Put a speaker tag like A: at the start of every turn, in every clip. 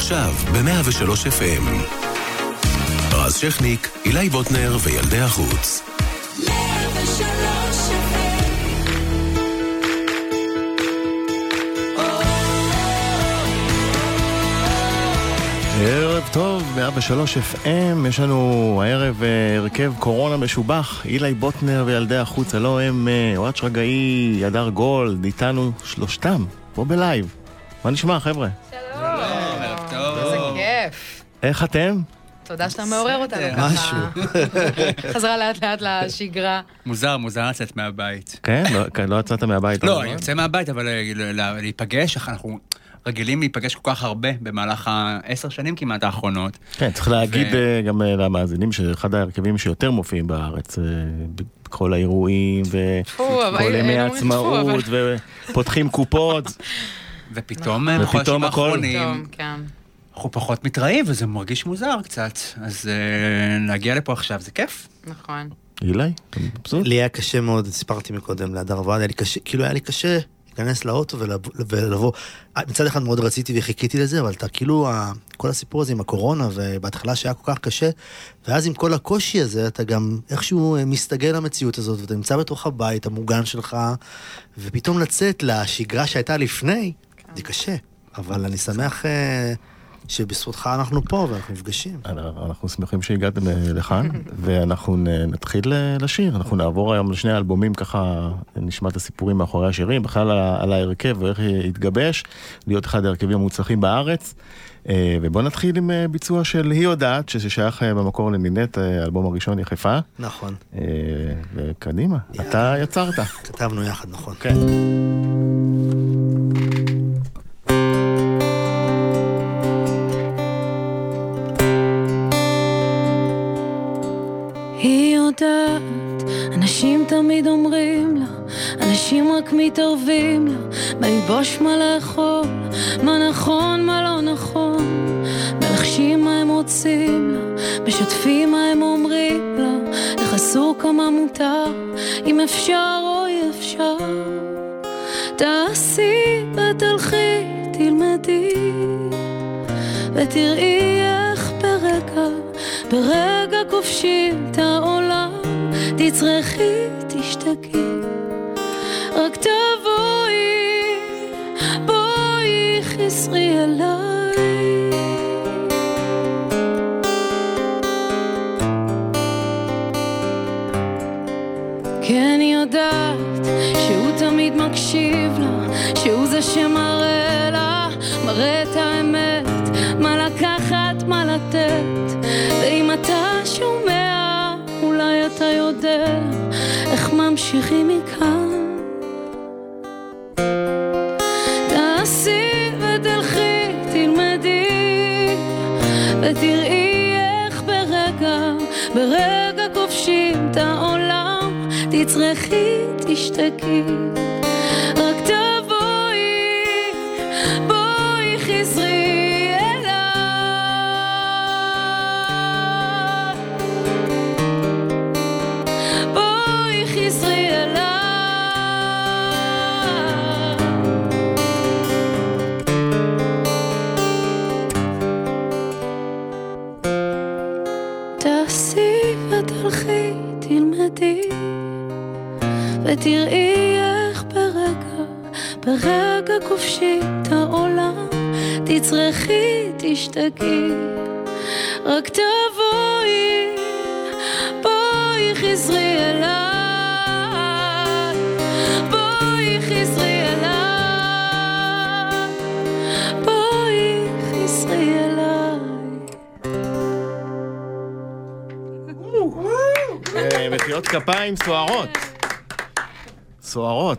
A: עכשיו ב-103 FM. רז שכניק, אילי בוטנר וילדי החוץ. 103
B: ערב טוב, 103 FM, יש לנו הערב אה, הרכב קורונה משובח, אילי בוטנר וילדי החוץ, הלא הם אה, אוהד שרגאי, הדר גולד, איתנו שלושתם, פה בלייב. מה נשמע, חבר'ה? איך אתם?
C: תודה שאתה מעורר אותנו ככה.
D: משהו.
C: חזרה לאט לאט לשגרה.
D: מוזר, מוזר לצאת מהבית.
B: כן? לא- כן, לא יצאת מהבית?
D: לא? אני יוצא מהבית, אבל אה, ל- ל- להיפגש, אנחנו רגילים להיפגש כל כך הרבה במהלך העשר שנים כמעט האחרונות.
B: כן, צריך להגיד
D: ו-
B: אה, גם אה, למאזינים שאחד ההרכבים שיותר מופיעים בארץ, בכל האירועים, וכל ימי העצמאות, ופותחים קופות.
D: ופתאום בחודשים האחרונים,
C: כן.
D: אנחנו פחות מתראים, וזה מרגיש מוזר קצת. אז אה, להגיע לפה עכשיו זה כיף.
C: נכון.
B: אילי, אתה מבסוט?
E: לי היה קשה מאוד, סיפרתי מקודם להדר ועד, היה לי קשה, כאילו היה לי קשה להיכנס לאוטו ולבוא- ולבוא. מצד אחד מאוד רציתי וחיכיתי לזה, אבל אתה כאילו, כל הסיפור הזה עם הקורונה, ובהתחלה שהיה כל כך קשה, ואז עם כל הקושי הזה, אתה גם איכשהו אה, מסתגל למציאות הזאת, ואתה נמצא בתוך הבית המוגן שלך, ופתאום לצאת לשגרה שהייתה לפני, זה קשה. אבל אני שמח אה, שבזכותך אנחנו פה ואנחנו נפגשים.
B: אנחנו שמחים שהגעתם אה, לכאן, ואנחנו נ- נתחיל אה, לשיר. אנחנו נעבור היום לשני האלבומים, ככה נשמע את הסיפורים מאחורי השירים, בכלל על ההרכב ואיך התגבש, להיות אחד ההרכבים המוצלחים בארץ. אה, ובואו נתחיל עם אה, ביצוע של היא יודעת, ששייך אה, במקור לנינט, אה, האלבום הראשון יחפה.
E: נכון,
B: אה, וקדימה, אתה יצרת.
E: כתבנו יחד, נכון.
B: כן.
F: יודעת, אנשים תמיד אומרים לה, אנשים רק מתערבים לה, מה ללבוש, מה לאכול, מה נכון, מה לא נכון, מלחשים מה הם רוצים לה, משתפים מה הם אומרים לה, איך אסור כמה מותר, אם אפשר או אי אפשר. תעשי ותלכי, תלמדי, ותראי איך ברגע כובשים את העולם, תצרכי, תשתקי, רק תבואי, בואי חסרי אליי. כן, יודעת שהוא תמיד מקשיב לה, שהוא זה שמראה איך ממשיכים מכאן. תעשי ותלכי, תלמדי, ותראי איך ברגע, ברגע כובשים את העולם, תצרכי, תשתקי,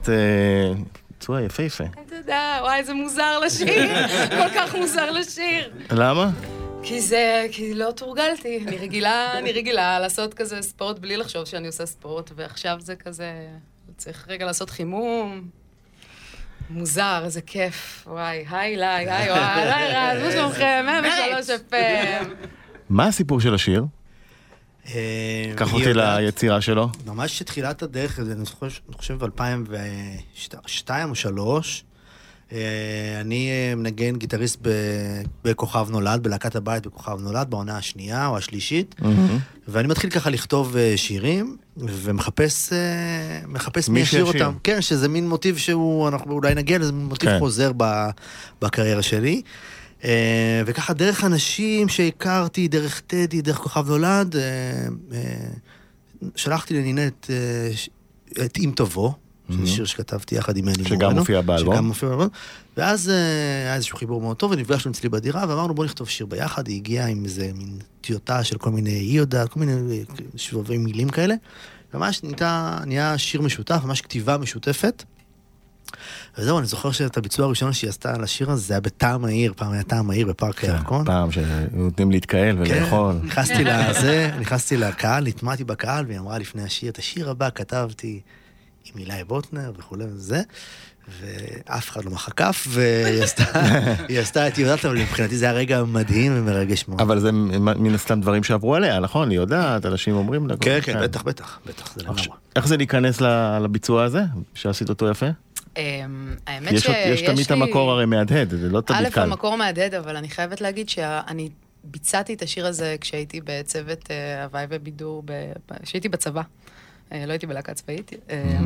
B: סוערות, אה, ביצוע יפהפה.
C: תודה, וואי, זה מוזר לשיר. כל כך מוזר לשיר.
B: למה?
C: כי זה, כי לא תורגלתי. אני רגילה, אני רגילה לעשות כזה ספורט בלי לחשוב שאני עושה ספורט, ועכשיו זה כזה, צריך רגע לעשות חימום. מוזר, איזה כיף. וואי, היי לי, היי וואי, היי רז, מה שלומכם? 103 FM.
B: מה הסיפור של השיר?
E: אה,
B: קח אותי ליצירה שלו.
E: ממש תחילת הדרך, אני חושב, אני חושב ב-2002 או 2003, אה, אני אה, מנגן גיטריסט בכוכב נולד, בלהקת הבית בכוכב נולד, בעונה השנייה או השלישית, ואני מתחיל ככה לכתוב שירים, ומחפש מחפש
B: מי
E: ישיר. אותם. כן, שזה מין מוטיב שהוא, אנחנו אולי נגיע לזה, מין מוטיב
B: כן.
E: חוזר בקריירה שלי. אה, וככה דרך אנשים שהכרתי, דרך טדי, דרך כוכב נולד, אה, אה, שלחתי לנינט ש- את אם תבוא, שזה שיר שכתבתי יחד עם אלי
B: שגם
E: מורנו.
B: מופיע באלבום.
E: שגם מופיע באלבום. ואז היה איזשהו חיבור מאוד טוב, ונפגשנו אצלי בדירה, ואמרנו בוא נכתוב שיר ביחד, היא הגיעה עם איזה מין טיוטה של כל מיני, היא יודעת, כל מיני שבבי מילים כאלה. ממש נהייתה, נהיה שיר משותף, ממש כתיבה משותפת. וזהו, אני זוכר שאת הביצוע הראשון שהיא עשתה על השיר הזה, זה היה בטעם העיר, פעם היה טעם העיר בפארק
B: כן,
E: הירקון.
B: פעם שנותנים להתקהל ולאכול.
E: כן, נכנסתי לזה, נכנסתי לקהל, נטמעתי בקהל, והיא אמרה לפני השיר, את השיר הבא כתבתי עם אילי בוטנר וכולי וזה, ואף אחד לא מחא כף, והיא עשתה, היא עשתה את יודעת, אבל מבחינתי זה היה רגע מדהים ומרגש מאוד.
B: אבל זה מן הסתם דברים שעברו עליה, נכון? היא יודעת, אנשים אומרים לה.
E: כן, כן, בטח, בטח, בטח, זה לגמרי.
B: איך זה להיכנס לביצוע הזה, שעשית אותו יפה?
C: אמ, האמת
B: יש
C: שיש
B: יש תמיד את המקור הרי מהדהד, זה לא תמיד
C: א',
B: קל.
C: המקור מהדהד, אבל אני חייבת להגיד שאני ביצעתי את השיר הזה כשהייתי בצוות אה, הוואי ובידור, כשהייתי בצבא. אה, לא הייתי בלהקה צבאית. אה,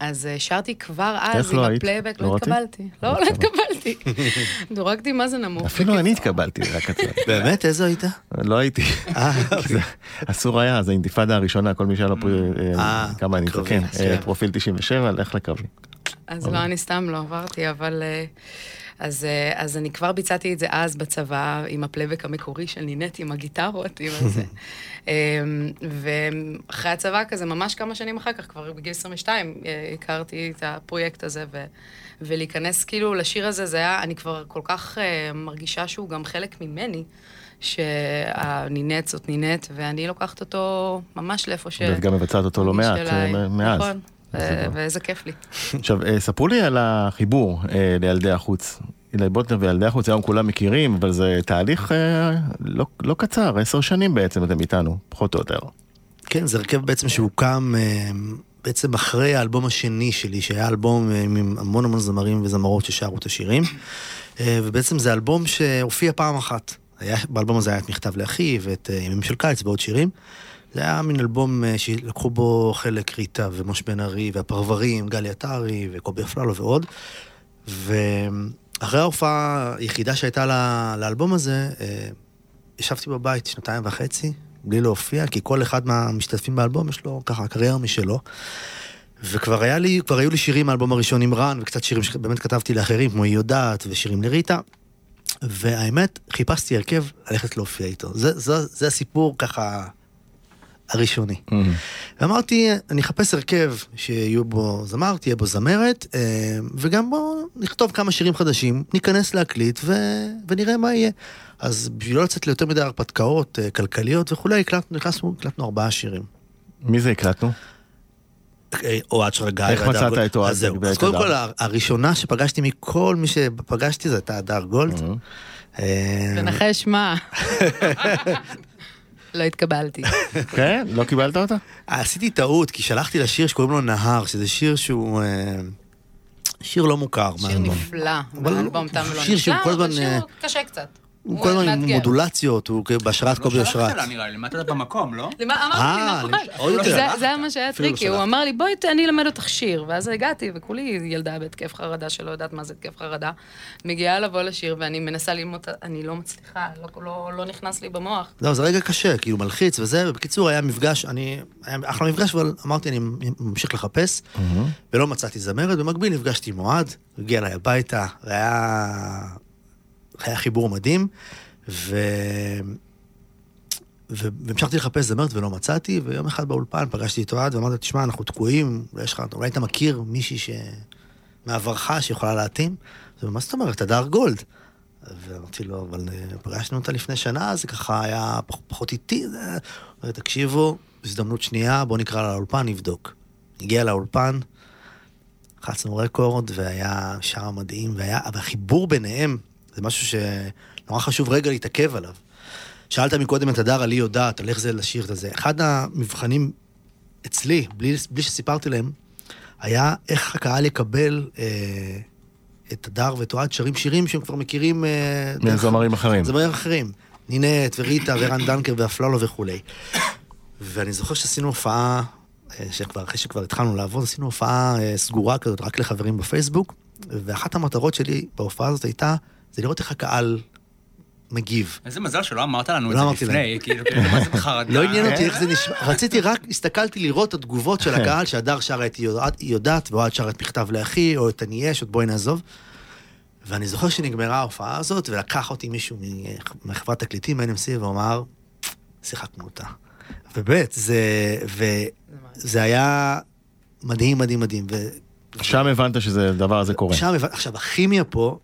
C: אז אה, שרתי כבר אז
B: איך
C: עם
B: לא היית?
C: הפלייבק,
B: לא
C: לא? התקבלתי. לא,
B: לא
C: לא התקבלתי. דורגתי מה זה נמוך.
B: אפילו אני התקבלתי לקצר.
E: באמת, איזו היית?
B: לא הייתי.
E: אה,
B: זה אסור היה, זו האינתיפאדה הראשונה, כל מי שהיה לו אה,
E: אה,
B: כמה אני מתקן,
E: כן.
B: פרופיל 97, לך לקרבי.
C: אז לא, אני סתם לא עברתי, אבל... אה, אז, אה, אז אני כבר ביצעתי את זה אז בצבא, עם הפלייבק המקורי של נינט, עם הגיטרות, עם זה. אמ, ואחרי הצבא כזה, ממש כמה שנים אחר כך, כבר בגיל 22, אה, הכרתי את הפרויקט הזה, ו, ולהיכנס כאילו לשיר הזה, זה היה, אני כבר כל כך אה, מרגישה שהוא גם חלק ממני, שהנינט זאת נינט, ואני לוקחת אותו ממש לאיפה ש...
B: ואת גם מבצעת אותו לא מעט מאז.
C: נכון, ואיזה כיף לי.
B: עכשיו, אה, ספרו לי על החיבור אה, לילדי החוץ. אילי בוטנר וילדי החוץ, היום כולם מכירים, אבל זה תהליך אה, לא- לא קצר, עשר שנים בעצם אתם איתנו, פחות או יותר.
E: כן, זה הרכב בעצם שהוקם אה, בעצם אחרי האלבום השני שלי, שהיה אלבום אה, עם המון המון זמרים וזמרות ששרו את השירים. אה, ובעצם זה אלבום שהופיע פעם אחת. היה, באלבום הזה היה את מכתב לאחי ואת אה, ימים של קיץ ועוד שירים. זה היה מין אלבום אה, שלקחו בו חלק ריטה ומשה בן ארי והפרברים, גלי עטרי וקובי אפללו ועוד. ואחרי ההופעה היחידה שהייתה ל- לאלבום הזה, אה, ישבתי בבית שנתיים וחצי, בלי להופיע, כי כל אחד מהמשתתפים באלבום יש לו ככה קריירה משלו. וכבר היה לי, כבר היו לי שירים מהאלבום הראשון עם רן, וקצת שירים שבאמת כתבתי לאחרים, כמו היא יודעת, ושירים לריטה. והאמת, חיפשתי הרכב ללכת להופיע איתו. זה, זה, זה הסיפור ככה הראשוני. ואמרתי, אני אחפש הרכב שיהיו בו זמר, תהיה בו זמרת, אה, וגם בואו נכתוב כמה שירים חדשים, ניכנס להקליט ו... ונראה מה יהיה. אז בשביל לא לצאת ליותר מדי הרפתקאות אה, כלכליות וכולי, הקלטנו, נכנסנו, הקלטנו ארבעה שירים.
B: מי זה הקלטנו?
E: אה, אוהד שרגאי.
B: איך מצאת
E: גולד.
B: את אוהד
E: אז זהו. אז קודם? כל, הראשונה שפגשתי מכל מי שפגשתי זה הייתה הדר גולד. אה,
C: ונחש מה? לא התקבלתי.
B: כן? לא קיבלת אותה?
E: עשיתי טעות, כי שלחתי לה שיר שקוראים לו נהר, שזה שיר שהוא... אה, שיר לא מוכר.
C: שיר. נפלא,
E: אבל
C: באלבום תם ולא
E: שיר שהוא כל הזמן,
C: שיר
E: אה,
C: קשה קצת.
E: הוא כל הזמן עם. מודולציות, הוא כאילו בהשראת קובי
D: לא שלחת
E: אושרת.
D: לה נראה לי, אותה במקום, לא?
C: למה-
E: אה,
C: אמרתי, נכון.
E: יותר.
C: זה- זה היה מה שהיה
E: לא
C: טריקי, הוא. אמר לי, בואי, אני אלמד אותך שיר. ואז הגעתי, וכולי ילדה בהתקף חרדה שלא יודעת מה זה התקף חרדה. מגיעה לבוא לשיר, ואני מנסה ללמוד, אני לא מצליחה, לא- לא- לא נכנס לי במוח.
E: לא, זה רגע קשה, כאילו מלחיץ וזה, ובקיצור היה מפגש, אני, היה אחלה מפגש, אבל אמרתי, אני ממשיך לחפש, ולא מצאתי זמרת, במקביל נפגשתי עם אוהד, הוא הגיע אליי הביתה, והיה היה חיבור מדהים, ו... והמשכתי לחפש זמרת ולא מצאתי, ויום אחד באולפן פגשתי את אוהד ואמרתי, תשמע, אנחנו תקועים, ויש לך, אולי אתה מכיר מישהי ש... מעברך שיכולה להתאים? אז הוא אומר, מה זאת אומרת, הדר גולד. ואמרתי לו, אבל אה, פגשנו אותה לפני שנה, זה ככה היה פח, פחות איטי. אומר, תקשיבו, הזדמנות שנייה, בואו נקרא לה לאולפן, נבדוק. הגיע לאולפן, לחצנו רקורד, והיה שער מדהים, והיה, אבל החיבור ביניהם, זה משהו שנורא חשוב רגע להתעכב עליו. שאלת מקודם את הדר על היא יודעת, על איך זה לשיר את זה. אחד המבחנים אצלי, בלי, בלי שסיפרתי להם, היה איך הקהל יקבל אה, את הדר ואת אוהד שרים שירים שהם כבר מכירים... אה, דרך-
B: מזמרים אחרים.
E: זמרים אחרים. נינט וריטה ורן דנקר ואפללו וכולי. ואני זוכר שעשינו הופעה, אה, שכבר, אחרי שכבר התחלנו לעבוד, עשינו הופעה אה, סגורה כזאת, רק לחברים בפייסבוק, ואחת המטרות שלי בהופעה הזאת הייתה, זה לראות איך הקהל מגיב.
G: איזה מזל שלא אמרת לנו את
E: לא
G: זה
E: אמרתי
G: לפני, כאילו, כאילו, מה זה בחרדה?
E: לא עניין אותי איך זה נשמע, רציתי רק, הסתכלתי לראות את התגובות של הקהל, שהדר שרה את יודעת- ואוהד שרה את מכתב לאחי, או את אני יש, או את בואי נעזוב. ואני זוכר שנגמרה ההופעה הזאת, ולקח אותי מישהו מחברת תקליטים, NMC, ואמר, שיחקנו אותה. ובאמת, זה, וזה היה מדהים, מדהים, מדהים. ו...
B: שם הבנת שזה, הדבר הזה קורה.
E: שם, הבנ- עכשיו, הכימיה פה,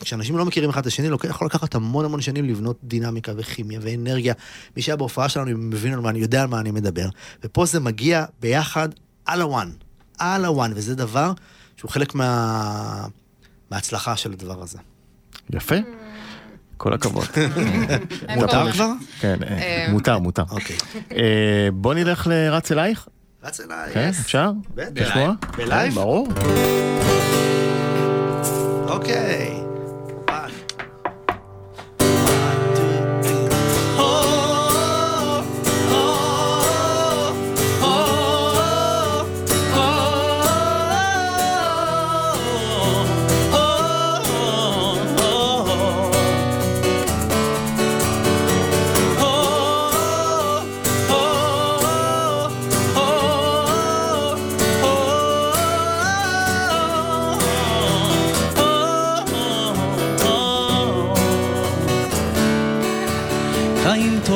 E: כשאנשים לא מכירים אחד את השני, לוקח- יכול לקחת המון המון שנים לבנות דינמיקה וכימיה ואנרגיה. מי שהיה בהופעה שלנו מבין על מה אני יודע על מה אני מדבר. ופה זה מגיע ביחד על הוואן. על הוואן, וזה דבר שהוא חלק מה... מההצלחה של הדבר הזה.
B: יפה. כל הכבוד.
E: מותר. כבר?
B: כן, אה,
C: אה,
B: מותר, מותר.
E: אוקיי.
B: אה, בוא נלך לרץ אלייך.
E: רץ אליי.
B: כן, אפשר?
E: בטח.
B: לשמוע?
E: בלייב?
B: כן, ברור.
E: אוקיי.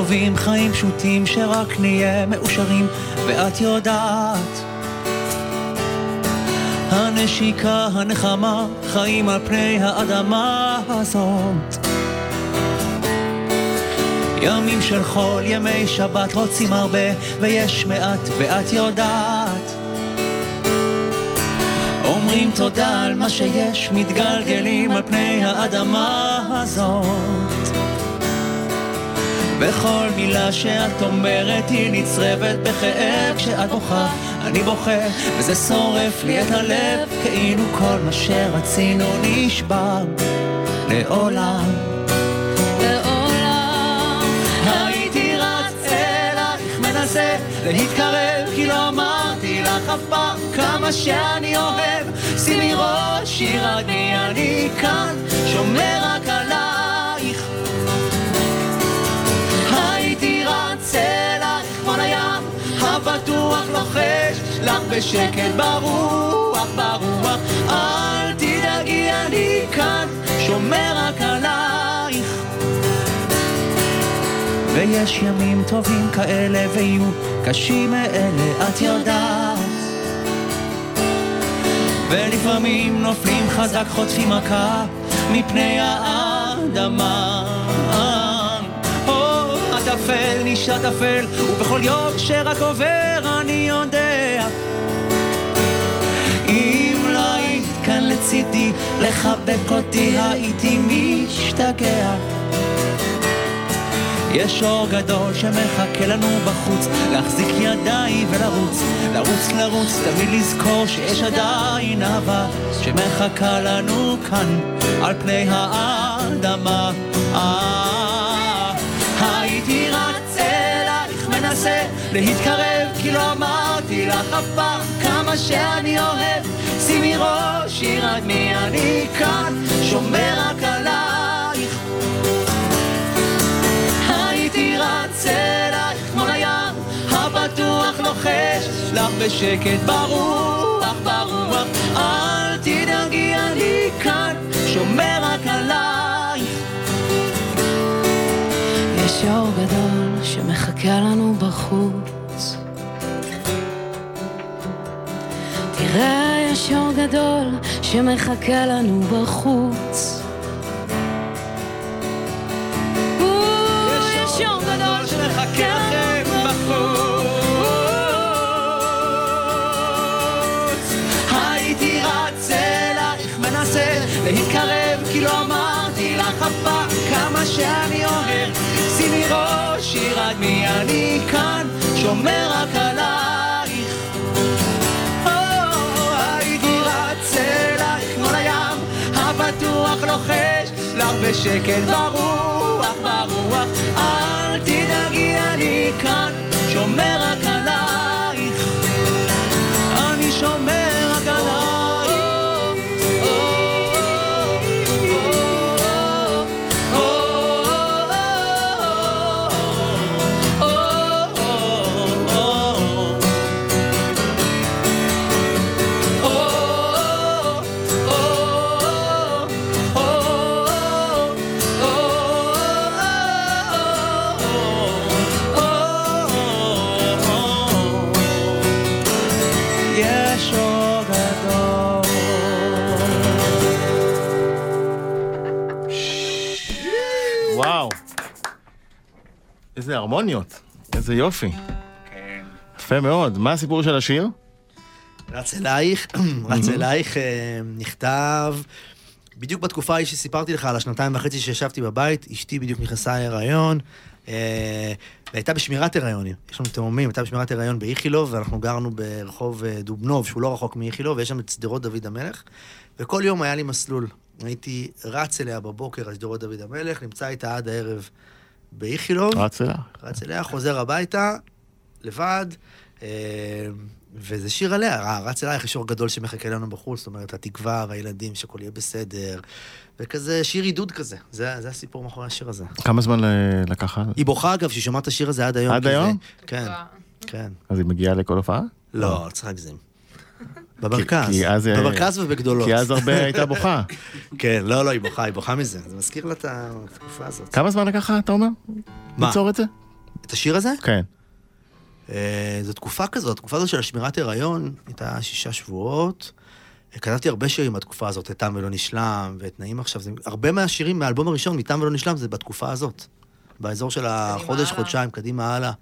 D: טובים, חיים פשוטים, שרק נהיה מאושרים, ואת יודעת. הנשיקה, הנחמה, חיים על פני האדמה הזאת. ימים של חול, ימי שבת, רוצים הרבה, ויש מעט, ואת יודעת. אומרים תודה על מה שיש, מתגלגלים על פני האדמה הזאת. וכל מילה שאת אומרת היא נצרבת בכאב כשאת בוכה, אני בוכה, וזה שורף לי את הלב, כאילו כל מה שרצינו נשבר לעולם.
F: לעולם.
D: הייתי רץ אלייך, מנסה להתקרב, כי לא אמרתי לך אף פעם כמה שאני אוהב. שימי ראש, ירדני, אני כאן, שומר רק עלייך. אלייך כמו לים, הבטוח לוחש לך בשקט ברוח, ברוח. אל תדאגי, אני כאן, שומר רק עלייך. ויש ימים טובים כאלה ויהיו קשים מאלה, את יודעת. ולפעמים נופלים חזק, חוטפים מכה מפני האדמה. או, הטפל נשאר טפל, ובכל יום שרק עובר אני יודע. אם לא היית כאן לצידי, לחבק אותי הייתי משתגע. יש אור גדול שמחכה לנו בחוץ, להחזיק ידיים ולרוץ, לרוץ לרוץ, תמיד לזכור שיש עדיין אהבה שמחכה לנו כאן על פני האדמה. מנסה להתקרב, כי לא אמרתי לך אף פעם כמה שאני אוהב. שימי ראש, ירד מי אני כאן, שומר רק עלייך. הייתי רץ אלייך כמו לים, הבטוח לוחש לך בשקט ברוח, ברוח. אל תדאגי, אני כאן, שומר עלייך.
F: יש אור גדול שמחכה לנו בחוץ. תראה, יש אור גדול שמחכה לנו בחוץ.
D: לבד מי אני כאן, שומר רק עלייך. או, הייתי רץ אלייך כמו לים, הפתוח לוחש
H: לך בשקט ברוח, ברוח. אל תדאגי, אני כאן, שומר רק עלייך.
B: הרמוניות, איזה יופי.
D: כן.
B: יפה מאוד. מה הסיפור של השיר?
E: רץ אלייך, רץ אלייך אה, נכתב בדיוק בתקופה ההיא שסיפרתי לך על השנתיים וחצי שישבתי בבית, אשתי בדיוק נכנסה להיריון, אה, והייתה בשמירת הריונים. יש לנו תאומים, הייתה בשמירת הריון באיכילוב, ואנחנו גרנו ברחוב אה, דובנוב, שהוא לא רחוק מאיכילוב, ויש שם את שדרות דוד המלך, וכל יום היה לי מסלול. הייתי רץ אליה בבוקר על שדרות דוד המלך, נמצא איתה עד הערב באיכילוב.
B: רץ אליה.
E: רץ אליה, חוזר הביתה, לבד, אה, וזה שיר עליה, אה, רץ אלייך, יש אור גדול שמחכה לנו בחוץ, זאת אומרת, התקווה והילדים, שהכל יהיה בסדר, וכזה שיר עידוד כזה, זה, זה הסיפור מאחורי השיר הזה.
B: כמה זמן ל- לקח?
E: היא בוכה אגב, שהיא שומעת את השיר הזה עד היום.
B: עד
E: כי זה-
B: היום?
E: כן, כן.
B: אז היא מגיעה לכל הופעה?
E: לא, לא צריך להגזים. במרכז,
B: כי אז, אה,
E: במרכז ובגדולות.
B: כי אז הרבה הייתה בוכה.
E: כן, לא, לא, היא בוכה, היא בוכה מזה, זה מזכיר לה את התקופה הזאת.
B: כמה זמן לקח לך, אתה אומר?
E: מה?
B: ליצור את זה?
E: את השיר הזה?
B: כן.
E: אה, זו תקופה כזאת, התקופה הזאת של השמירת הריון הייתה שישה שבועות. כתבתי הרבה שירים בתקופה הזאת, את תם ולא נשלם, ואת נעים עכשיו. זה, הרבה מהשירים מהאלבום הראשון, מתם ולא נשלם, זה בתקופה הזאת. באזור של החודש. חודשיים, קדימה הלאה.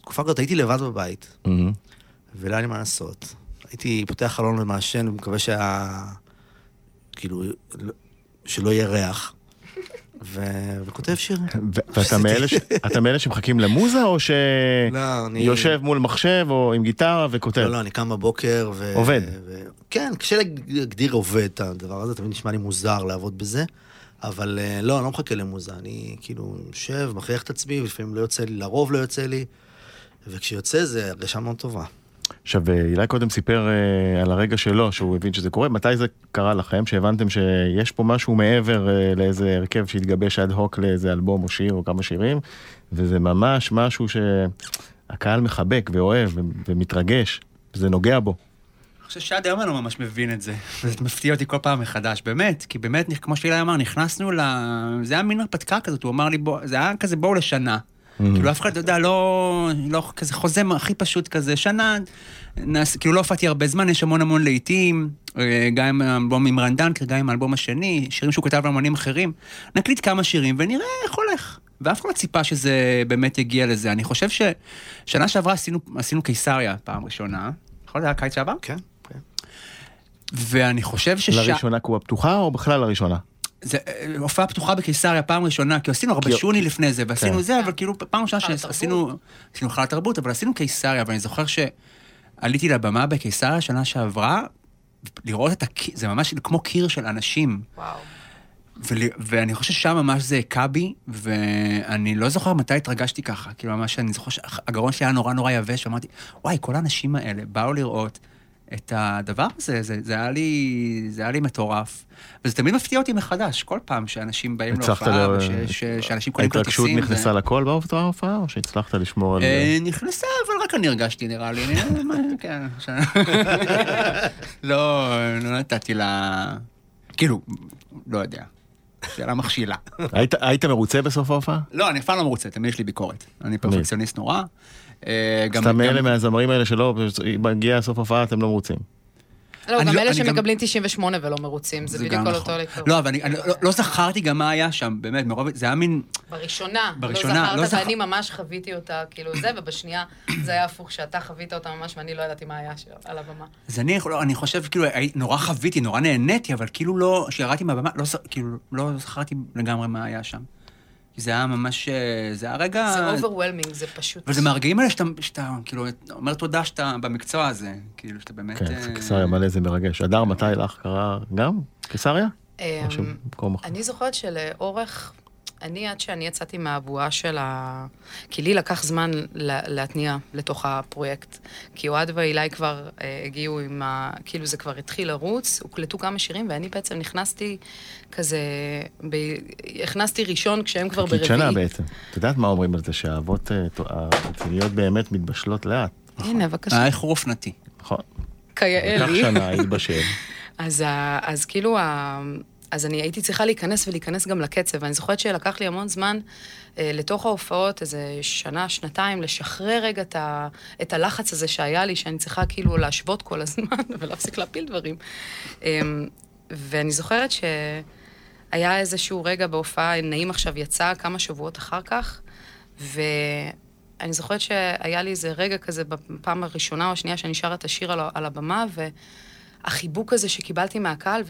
E: תקופה כזאת, הייתי לבד בבית. ולא היה לי מה לעשות. הייתי פותח חלון ומעשן, ומקווה שה... כאילו, לא- שלא יהיה ריח. ו... וכותב שיר.
B: ו- ואתה מאלה ש- מאלה שמחכים למוזה, או
E: לא, אני-
B: שיושב מול מחשב או עם גיטרה וכותב?
E: לא, לא, אני קם בבוקר ו...
B: עובד.
E: ו... כן, קשה להגדיר עובד את הדבר הזה, תמיד נשמע לי מוזר לעבוד בזה, אבל אה, לא, אני לא מחכה למוזה, אני כאילו יושב, מכריח את עצמי, ולפעמים לא יוצא לי, לרוב לא יוצא לי, וכשיוצא זה הרגשה מאוד טובה.
B: עכשיו, אה, אילי קודם סיפר אה, על הרגע שלו, שהוא הבין שזה קורה. מתי זה קרה לכם, שהבנתם שיש פה משהו מעבר אה, לאיזה הרכב שהתגבש אד הוק לאיזה אלבום או שיר או כמה שירים, וזה ממש משהו שהקהל מחבק ואוהב ומתרגש, וזה נוגע בו.
D: אני חושב שעד היום אני לא ממש מבין את זה. זה מפתיע אותי כל פעם מחדש, באמת. כי באמת, כמו שאילי אמר, נכנסנו ל... זה היה מין הרפתקה כזאת, הוא אמר לי, בוא, זה היה כזה בואו לשנה. כאילו אף אחד, אתה יודע, לא, לא כזה חוזה הכי פשוט כזה, שנה, נעש, כאילו לא הופעתי הרבה זמן, יש המון המון להיטים, אה, גם עם האלבום עם רן דנקר, גם עם האלבום השני, שירים שהוא כתב לאמנים אחרים. נקליט כמה שירים ונראה איך הולך. ואף אחד לא ציפה שזה באמת יגיע לזה. אני חושב ששנה שעברה עשינו, עשינו קיסריה פעם ראשונה, נכון? זה היה קיץ שעבר?
E: כן, כן.
D: ואני חושב שש...
B: לראשונה קופה פתוחה או בכלל לראשונה?
D: זה אה, הופעה פתוחה בקיסריה פעם ראשונה, כי עשינו הרבה שוני לפני זה, ועשינו
B: כן.
D: זה, אבל כאילו פעם ראשונה שעשינו, עשינו חל התרבות, אבל עשינו קיסריה, ואני זוכר שעליתי לבמה בקיסריה שנה שעברה, לראות את הקיר, זה ממש כמו קיר של אנשים.
C: וואו.
D: ול, ואני חושב ששם ממש זה הכה בי, ואני לא זוכר מתי התרגשתי ככה. כאילו ממש, אני זוכר שהגרון שלי היה נורא נורא יבש, ואמרתי, וואי, כל האנשים האלה באו לראות את הדבר הזה, זה, זה, היה לי, זה היה לי מטורף. וזה תמיד מפתיע אותי מחדש, כל פעם שאנשים באים להופעה,
B: ל-
D: וש- ש- שאנשים קונים כרטיסים.
B: ההתרגשות נכנסה
D: זה...
B: לכל בהופעה, או שהצלחת לשמור על...
D: אה, נכנסה, אבל רק אני הרגשתי, נראה לי. מה, כן. לא, לא נתתי לה... כאילו, לא יודע. שאלה מכשילה.
B: היית מרוצה בסוף ההופעה?
D: לא, אני אף פעם לא מרוצה, תמיד יש לי ביקורת. אני פרפקציוניסט נורא. אה, גם-
B: סתם
D: גם-
B: מאלה מהזמרים האלה שלא, מגיע סוף ההופעה אתם לא מרוצים.
C: לא, גם
D: לא-
C: אלה שמקבלים 98 ולא מרוצים, זה בדיוק על
D: נכון.
C: אותו לקרוא.
D: לא, אבל אני אני לא- לא זכרתי גם מה היה שם, באמת, מרוב... זה היה מין...
C: בראשונה,
D: בראשונה,
C: לא
D: לא
C: זכרת,
D: זכר-
C: ואני ממש חוויתי אותה, כאילו זה, ובשנייה זה היה הפוך, שאתה חווית אותה ממש, ואני לא ידעתי מה היה על הבמה.
D: אז אני, לא, אני חושב, כאילו, נורא חוויתי, נורא נהניתי, אבל כאילו לא... כשירדתי מהבמה, לא, כאילו, לא זכרתי לגמרי מה היה שם. זה היה ממש... אה, זה היה רגע...
C: זה overwhelming, זה פשוט...
D: אבל זה מהרגעים האלה שאתה, שאתה, כאילו, אומר תודה שאתה במקצוע הזה. כאילו, שאתה באמת...
B: כן,
D: אה,
B: זה קיסריה מלא זה מרגש. הדר, מתי לך קרה גם? קיסריה?
C: אמ? אני זוכרת שלאורך, אני עד שאני יצאתי מהבועה של ה... כי לי לקח זמן לה- להתניע לתוך הפרויקט. כי אוהד והילי כבר אה, הגיעו עם ה... כאילו זה כבר התחיל לרוץ, הוקלטו כמה שירים, ואני בעצם נכנסתי כזה... ב... הכנסתי ראשון כשהם כבר
H: חיכית
C: ברביעי.
H: שנה בעצם. את יודעת מה אומרים על זה, שהאהבות אה, הרציניות באמת מתבשלות לאט,
C: הנה, בבקשה.
D: היה איחור אופנתי.
H: נכון?
C: כיאה
H: לקח
C: לי.
H: שנה להתבשל.
C: אז, אז כאילו, ה- אז אני הייתי צריכה להיכנס ולהיכנס גם לקצב. ואני זוכרת שלקח לי המון זמן אה, לתוך ההופעות, איזה שנה, שנתיים, לשחרר רגע את, ה, את הלחץ הזה שהיה לי, שאני צריכה כאילו להשוות כל הזמן ולהפסיק להפיל דברים. אה, ואני זוכרת שהיה איזשהו רגע בהופעה, נעים עכשיו יצא כמה שבועות אחר כך, ואני זוכרת שהיה לי איזה רגע כזה בפעם הראשונה או השנייה שאני שרה את השיר על הבמה, והחיבוק הזה שקיבלתי מהקהל,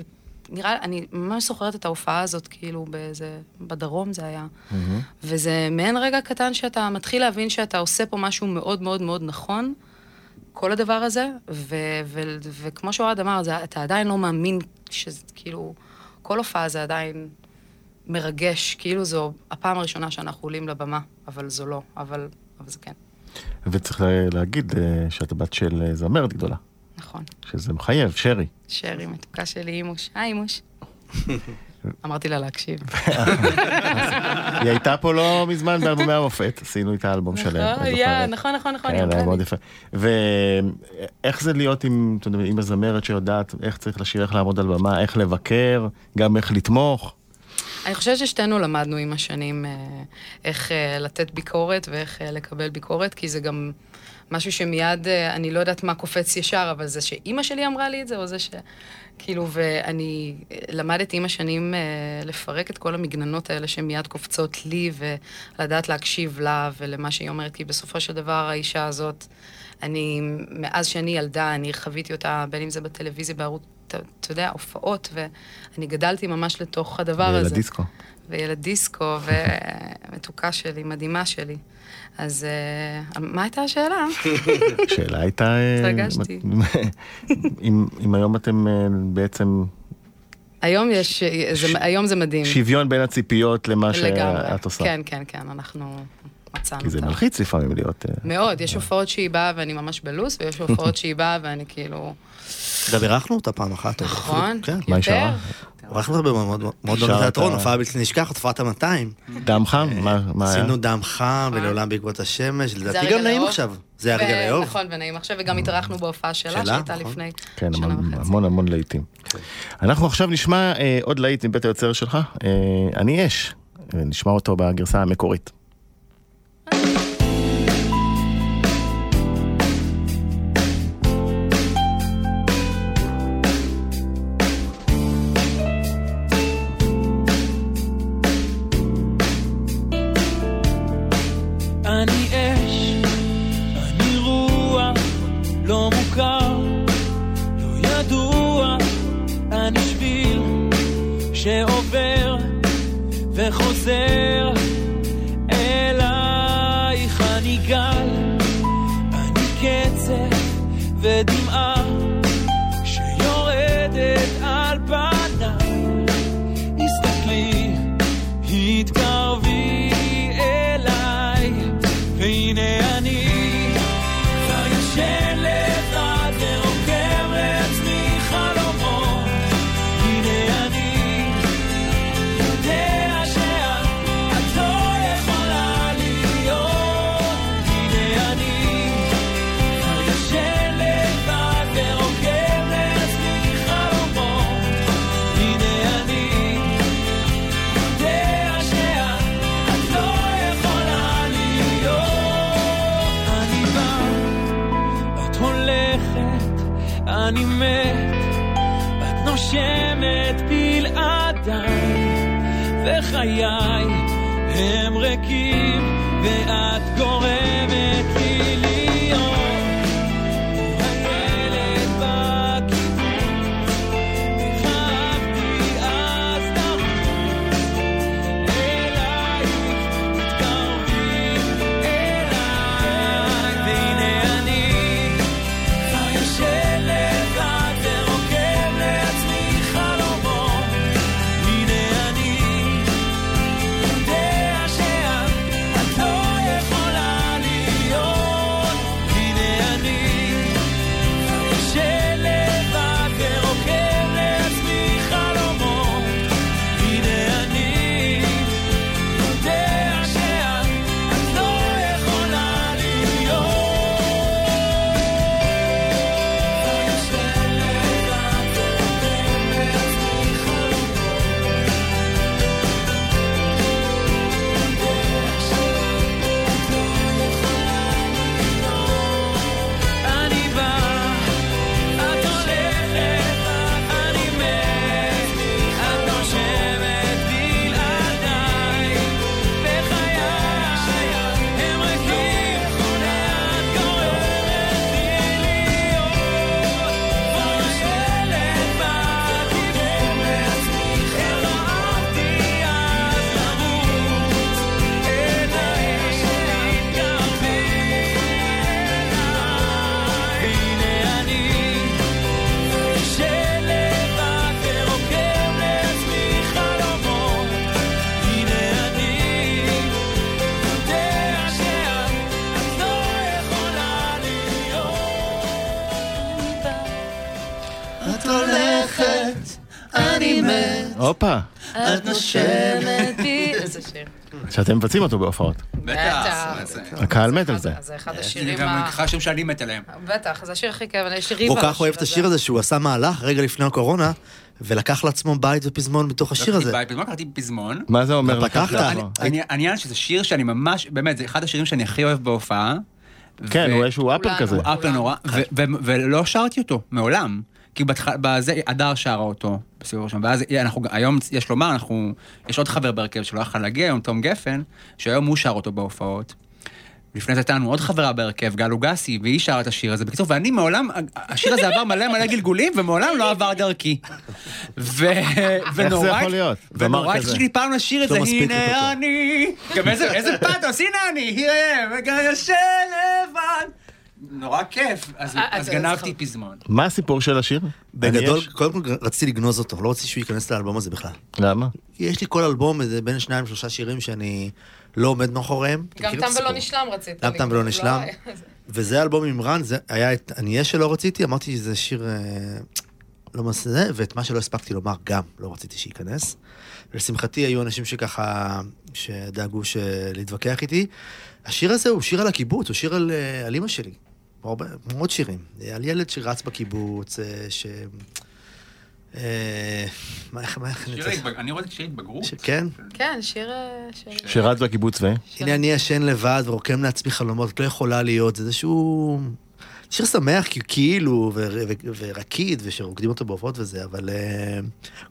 C: ונראה, אני ממש זוכרת את ההופעה הזאת, כאילו, באיזה, בדרום זה היה. וזה מעין רגע קטן שאתה מתחיל להבין שאתה עושה פה משהו מאוד מאוד מאוד נכון, כל הדבר הזה, ו- ו- וכמו שאוהד אמר, זה, אתה עדיין לא מאמין שזה, כאילו, כל הופעה זה עדיין מרגש, כאילו זו הפעם הראשונה שאנחנו עולים לבמה, אבל זו לא, אבל, אבל זה כן,
H: וצריך להגיד אה, שאת הבת של אה, זמרת גדולה,
C: נכון.
H: שזה מחייב, שרי.
C: שרי, מתוקה שלי, אימוש. היי, אימוש. אמרתי לה להקשיב.
H: היא הייתה פה לא מזמן באלבומי המופת, עשינו איתה אלבום שלם.
C: נכון. נכון, נכון, נכון,
H: כן, היה. מאוד יפה. ואיך זה להיות עם, עם הזמרת שיודעת איך צריך לשיר, איך לעמוד על במה, איך לבקר, גם איך לתמוך.
C: אני חושבת ששתינו למדנו עם השנים אה, איך אה, לתת ביקורת ואיך אה, לקבל ביקורת, כי זה גם משהו שמיד, אה, אני לא יודעת מה קופץ ישר, אבל זה שאימא שלי אמרה לי את זה, או זה ש... כאילו, ואני אה, למדתי עם השנים אה, לפרק את כל המגננות האלה שמיד קופצות לי, ולדעת להקשיב לה ולמה שהיא אומרת, כי בסופו של דבר האישה הזאת, אני, מאז שאני ילדה, אני חוויתי אותה, בין אם זה בטלוויזיה, בערוץ, אתה יודע, הופעות, ואני גדלתי ממש לתוך הדבר הזה.
H: וילד דיסקו.
C: וילד דיסקו, ומתוקה שלי, מדהימה שלי. אז אה, מה הייתה השאלה?
H: השאלה הייתה... אה,
C: התרגשתי.
H: אם היום אתם אה, בעצם
C: היום יש, זה, היום זה מדהים.
H: שוויון בין הציפיות למה. שאת עושה.
C: כן, כן, כן, אנחנו מצאנו
H: כי זה. מלחיץ לפעמים להיות...
C: מאוד, יש הופעות שהיא באה ואני ממש בלוס, ויש הופעות שהיא באה ואני כאילו...
E: גם אירחנו אותה פעם אחת.
C: נכון,
E: כן.
H: מה היא
C: יותר.
H: שרה?
E: אירחנו אותה במועדון
H: שרה את
E: התיאטרון,
H: ה-
E: הופעה בלתי נשכחת, הופעת המאתיים.
H: דם חם? מה מה היה?
E: עשינו דם חם ולעולם בעקבות השמש, לדעתי גם נעים. עכשיו. זה הרגע
C: ו-
E: לאהוב.
C: נכון, ונעים עכשיו, וגם התארחנו בהופעה שלה, שהייתה
E: נכון.
C: לפני
H: כן,
C: שנה וחצי.
H: המון המון להיטים. אנחנו עכשיו נשמע אה, עוד להיט מבית היוצר שלך, אה, אני אש. אה, נשמע אותו בגרסה המקורית.
B: הופה,
C: את נושמת בי... איזה שיר.
B: שאתם מבצעים אותו בהופעות.
D: בטח.
B: הקהל מת על זה.
C: זה אחד
D: זה
C: השירים
D: גם
C: ה...
D: אחד השירים שאני מת עליהם.
C: בטח, זה השיר הכי כיף, יש לי ריב
E: הוא כל כך אוהב את השיר הזה שהוא עשה מהלך רגע לפני הקורונה, ולקח לעצמו בית ופזמון מתוך השיר הזה.
D: פזמון קראתי פזמון.
B: מה זה אומר לקחת?
D: אני- העניין שזה שיר שאני ממש, באמת, זה אחד השירים שאני הכי אוהב בהופעה.
B: כן, הוא איזשהו אפר
C: כולנו.
B: כזה.
D: הוא אפל נורא, ו- ו- ולא שרתי אותו, מעולם. כי בהתחלה, בזה, הדר שרה אותו בסיבוב הראשון, ואז אנחנו, היום, יש לומר, אנחנו, יש עוד חבר בהרכב שלא יכול להגיע היום, תום גפן, שהיום הוא שר אותו בהופעות. לפני זה הייתה לנו עוד חברה בהרכב, גל לוגסי, והיא שרה את השיר הזה. בקיצור, ואני מעולם, השיר הזה עבר מלא מלא גלגולים, ומעולם לא עבר דרכי. ו... ונורא...
B: יכול להיות?
D: ונורא. התחשתי לי פעם לשיר את
E: לא
D: זה, הנה. אני... גם איזה פאתוס, הנה אני, הנה, וגם ישן לבד. נורא כיף. אז
C: אה,
D: אז
C: אתה-
D: גנבתי פזמון.
B: מה הסיפור של השיר?
E: בגדול,
B: יש?
E: קודם כל רציתי לגנוז אותו, לא רציתי שהוא ייכנס לאלבום הזה בכלל.
B: למה?
E: כי יש לי כל אלבום איזה בין שניים שלושה שירים שאני לא עומד מאחוריהם.
C: גם תם? ולא נשלם רצית.
E: גם תם ולא נשלם.
C: לא,
E: וזה אלבום עם רן, זה היה את אני אהיה שלא רציתי, אמרתי שזה שיר אה, לא מה זה, ואת מה שלא הספקתי לומר גם לא רציתי שייכנס. ולשמחתי היו אנשים שככה, שדאגו להתווכח איתי. השיר הזה הוא שיר על הקיבוץ, הוא שיר על, אה, על אימא שלי. הרבה- כמו עוד שירים. על ילד שרץ בקיבוץ, אה, ש... אה, מה, איך, מה, איך אני
D: שיר
E: צריך...
D: אני רואה את שיר התבגרות.
E: כן.
C: כן, שיר... אה, שיר-
B: שרץ בקיבוץ ו...
E: הנה אני ישן לבד ורוקם לעצמי חלומות, את לא יכולה להיות, זה איזשהו... שיר שמח, כאילו, ורקיד, ושרוקדים אותו בהופעות וזה, אבל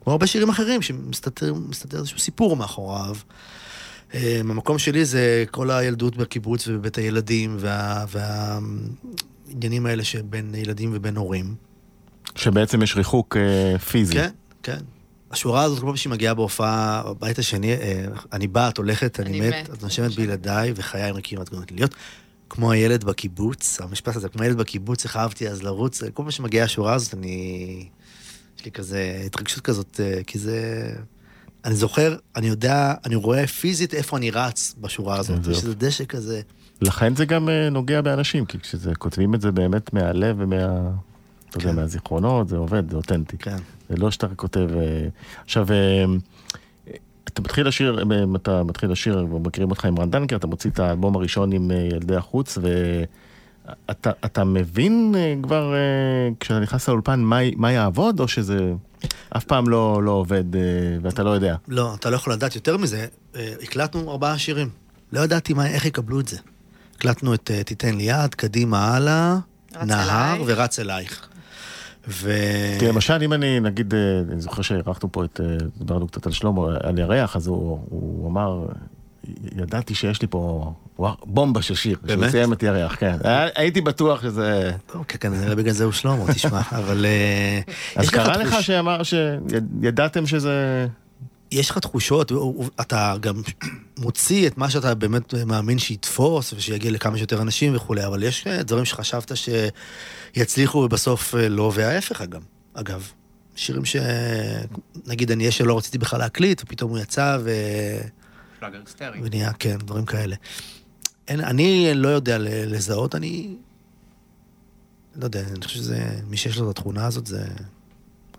E: כמו הרבה שירים אחרים, שמסתתר מסתתר איזשהו סיפור מאחוריו. אה, המקום שלי זה כל הילדות בקיבוץ ובבית הילדים, וה- והעניינים האלה שבין ילדים ובין הורים.
B: שבעצם יש ריחוק אה, פיזי.
E: כן, כן. השורה הזאת, כל פעם שהיא מגיעה בהופעה, בבית השני, אה, אני באה, את הולכת, אני
C: אני
E: מת,
C: מת.
E: את נושמת בילדיי, וחיי ריקים את גורמת לי להיות. כמו הילד בקיבוץ, המשפט הזה, כמו הילד בקיבוץ, איך אהבתי אז לרוץ, כל פעם שמגיעה השורה הזאת, אני... יש לי כזה התרגשות כזאת, אה, כי זה... אני זוכר, אני יודע, אני רואה פיזית איפה אני רץ בשורה הזאת. יש
B: יופי.
E: איזה דשא כזה.
B: לכן זה גם אה, נוגע באנשים, כי כשכותבים את זה באמת מהלב ומה... אתה יודע,
E: כן.
B: מהזיכרונות, זה עובד, זה אותנטי.
E: כן.
B: זה לא שאתה כותב... אה, עכשיו, אה, אתה מתחיל לשיר, אתה מתחיל לשיר, מכירים אותך עם רן דנקר, אתה מוציא את האלבום הראשון עם ילדי החוץ, ואתה אתה מבין אה, כבר, אה, כשאתה נכנס לאולפן, מה, מה יעבוד, או שזה אף פעם לא, לא עובד, אה, ואתה לא יודע?
E: לא, אתה לא יכול לדעת יותר מזה. הקלטנו ארבעה שירים. לא ידעתי מה, איך יקבלו את זה. הקלטנו את תיתן לי יד, קדימה הלאה, נהר
C: אלייך.
E: ורץ אלייך. ו...
B: כי למשל, אם אני, נגיד, אני זוכר שאירחנו פה את, דיברנו קצת על שלמה, על ירח, אז הוא, הוא אמר, ידעתי שיש לי פה וואו, בומבה של שיר. שהוא? סיים את ירח, כן. היה- הייתי בטוח שזה...
E: אוקיי, כנראה בגלל זה הוא שלמה, תשמע, אבל... אה,
B: אז קרה לך שאמר, שידעתם שזה...
E: יש לך תחושות, אתה גם מוציא את מה שאתה באמת מאמין שיתפוס ושיגיע לכמה שיותר אנשים וכולי, אבל יש אה, דברים שחשבת שיצליחו ובסוף אה, לא, וההפך אגב. אגב, שירים ש... נגיד אני אהיה שלא רציתי בכלל להקליט, ופתאום הוא יצא ו...
D: פלאגר היסטרי.
E: ונהיה, כן, דברים כאלה. אין, אני לא יודע ל- לזהות, אני... לא יודע, אני חושב שזה... מי שיש לו את התכונה הזאת, זה...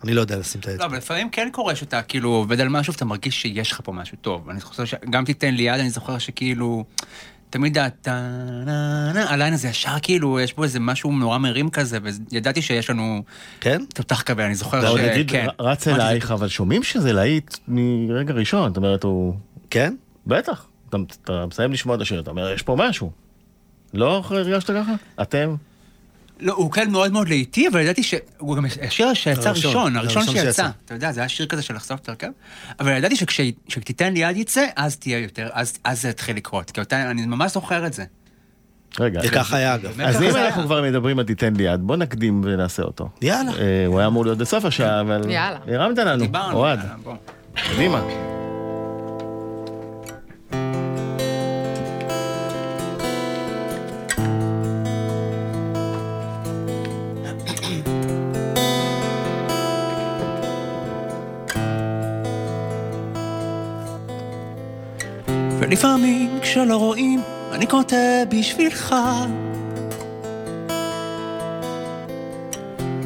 E: אני לא יודע לשים את
D: לא,
E: האצבע.
D: אבל לפעמים כן קורה שאתה כאילו עובד על משהו ואתה מרגיש שיש לך פה משהו טוב. אני חושב שגם תיתן לי יד, אני זוכר שכאילו... תמיד הטה נה נה הליין הזה ישר כאילו, יש בו איזה משהו נורא מרים כזה, וידעתי שיש לנו
E: כן?
D: תותח כבד, אני זוכר
B: ועוד
D: ש...
B: נגיד,
D: כן.
B: רץ אלייך, אבל שומעים שזה להיט מרגע ראשון. זאת אומרת, הוא...
E: כן?
B: בטח. אתה, אתה מסיים לשמוע את השיר, אתה אומר, יש פה משהו. לא הרגשת ככה? אתם?
D: לא, הוא כן מאוד מאוד לאיטי, אבל ידעתי שהוא גם השיר שיצא
E: הראשון,
D: ראשון, הראשון
E: הראשון
D: שיצא.
E: שיצא.
D: אתה יודע, זה היה שיר כזה של לחשוף את ההרכב. אבל ידעתי שכשתיתן לי יד יצא, אז תהיה יותר, אז אז זה יתחיל לקרות. כי אותה- אני ממש זוכר את זה.
B: רגע.
E: וככה היה אגב.
B: אז אם. אנחנו כבר מדברים על תיתן לי יד, בוא נקדים ונעשה אותו.
E: יאללה.
B: אה, הוא היה אמור להיות בסוף השעה, אבל...
C: יאללה.
B: הרמת לנו,
D: דיברנו.
B: אוהד,
D: יאללה, בוא.
B: קדימה.
H: ולפעמים כשלא רואים, אני כותב בשבילך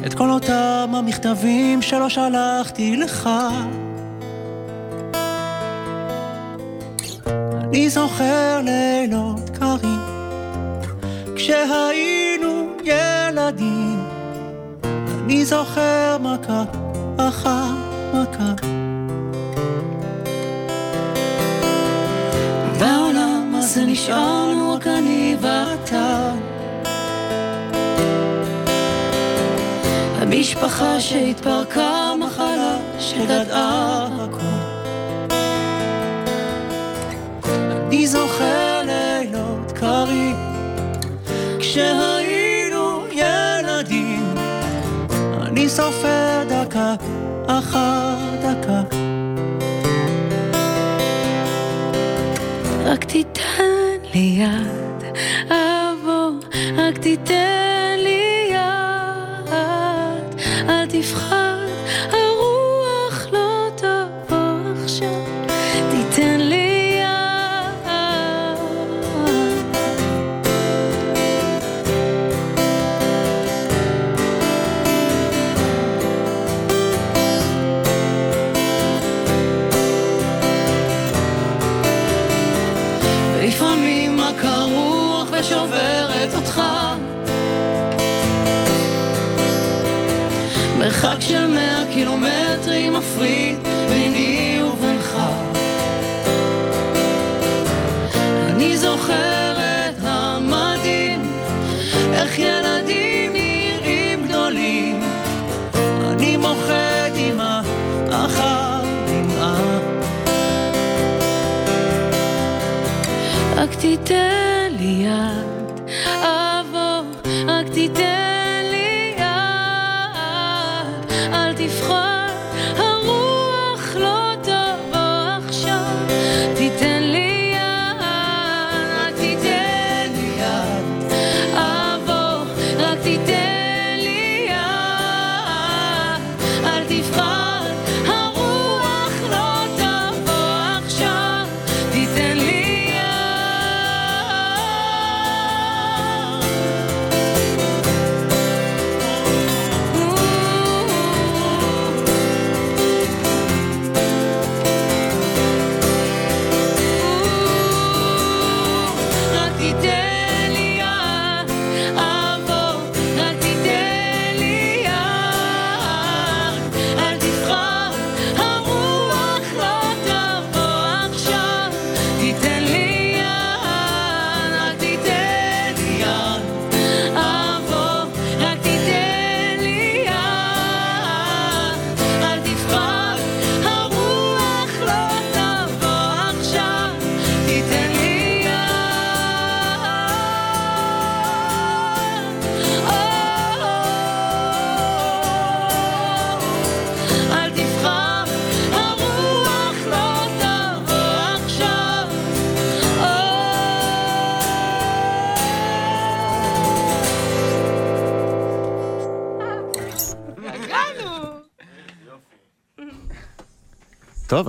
H: את כל אותם המכתבים שלא שלחתי לך. אני זוכר לילות קרים כשהיינו ילדים. אני זוכר מכה אחר מכה הזה נשארנו רק אני ואתה. המשפחה שהתפרקה, מחלה שגדעה הכל. אני זוכר לילות קרים, כשהיינו ילדים, אני סופר דקה אחר דקה.
F: תיתן לי יד, אבוא, רק תיתן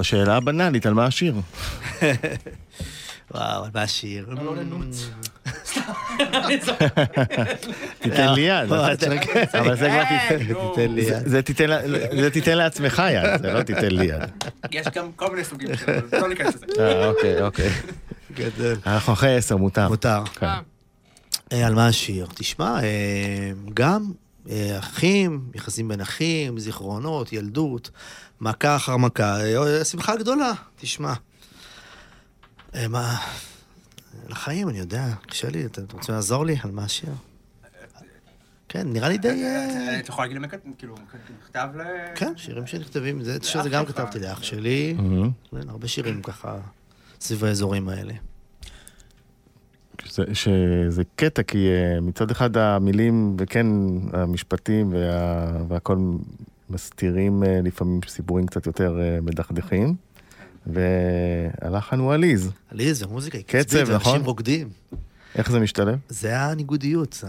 B: השאלה הבנאלית, על מה השיר?
E: וואו, על מה השיר?
B: תיתן לי יד. צודק. אבל זה כבר תיתן-
E: תיתן לי יד.
B: זה תיתן לעצמך יד, זה לא תיתן לי יד.
D: יש גם כל מיני סוגים שלו, לא ניכנס לזה.
B: אה, אוקיי, אוקיי.
E: גדול.
B: אנחנו אחרי עשר, מותר.
E: מותר.
B: כן.
E: אה, על מה השיר? תשמע, אה, גם אה, אחים, יחסים בין אחים, זיכרונות, ילדות, מכה אחר מכה, אה, שמחה גדולה, תשמע. אה, מה... לחיים, אני יודע, קשה לי, אתה אתה רוצה לעזור לי? על מה השיר? כן, נראה לי די... אה,
D: אתה יכול להגיד כת- כאילו, נכתב ל...
E: כן, שירים שנכתבים, זה הזה גם. כתבתי לאח שלי. כן, הרבה שירים ככה סביב האזורים האלה.
B: שזה- שזה קטע, כי אה, מצד אחד המילים, וכן, המשפטים וה- והכל מסתירים אה, לפעמים סיפורים קצת יותר אה, מדכדכים, והלחן הוא עליז.
E: עליז, המוזיקה היא
B: קצב,
E: קצבית,
B: נכון?
E: ואנשים רוקדים.
B: איך זה משתלב?
E: זה הניגודיות,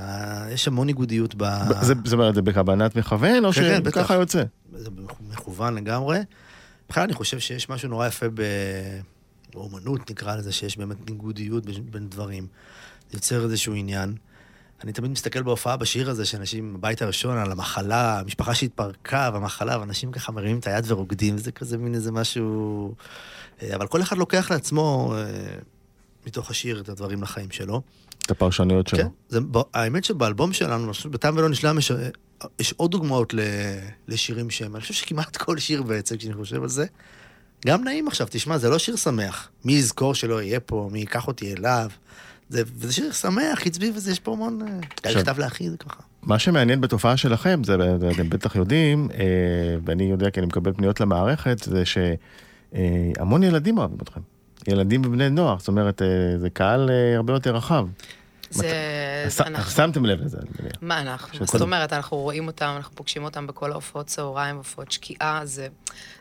E: יש המון ניגודיות ב...
B: זה- זאת אומרת, זה בכוונת מכוון, או.
E: כן, כן.
B: שככה יוצא?
E: זה מכוון לגמרי. בכלל אני חושב שיש משהו נורא יפה ב... באומנות, נקרא לזה, שיש באמת ניגודיות בין- דברים. זה יוצר איזשהו עניין. אני תמיד מסתכל בהופעה בשיר הזה, שאנשים, בבית הראשון, על המחלה, המשפחה שהתפרקה והמחלה, ואנשים ככה מרימים את היד ורוקדים, זה כזה מין איזה משהו... אה, אבל כל אחד לוקח לעצמו אה, מתוך השיר את הדברים לחיים שלו.
B: את הפרשנויות שלו.
E: כן, זה, האמת שבאלבום שלנו, בתם ולא נשלם, יש, יש עוד דוגמאות לשירים שהם, אני חושב שכמעט כל שיר בעצם, כשאני חושב על זה, גם נעים עכשיו, תשמע, זה לא שיר שמח. מי יזכור שלא יהיה פה, מי ייקח אותי אליו. זה, וזה שיר שמח, עצבי וזה, יש פה המון... היה כתב להכי, זה ככה.
B: מה שמעניין בתופעה שלכם, זה, אתם בטח יודעים, אה, ואני יודע כי אני מקבל פניות למערכת, זה שהמון ילדים אוהבים אתכם. ילדים ובני נוער, זאת אומרת, אה, זה קהל אה, הרבה יותר רחב.
C: זה...
B: אנחנו... שמתם לב לזה, אני
C: מניח. מה אנחנו? זאת אומרת, אנחנו רואים אותם, אנחנו פוגשים אותם בכל ההופעות צהריים, הופעות שקיעה, זה,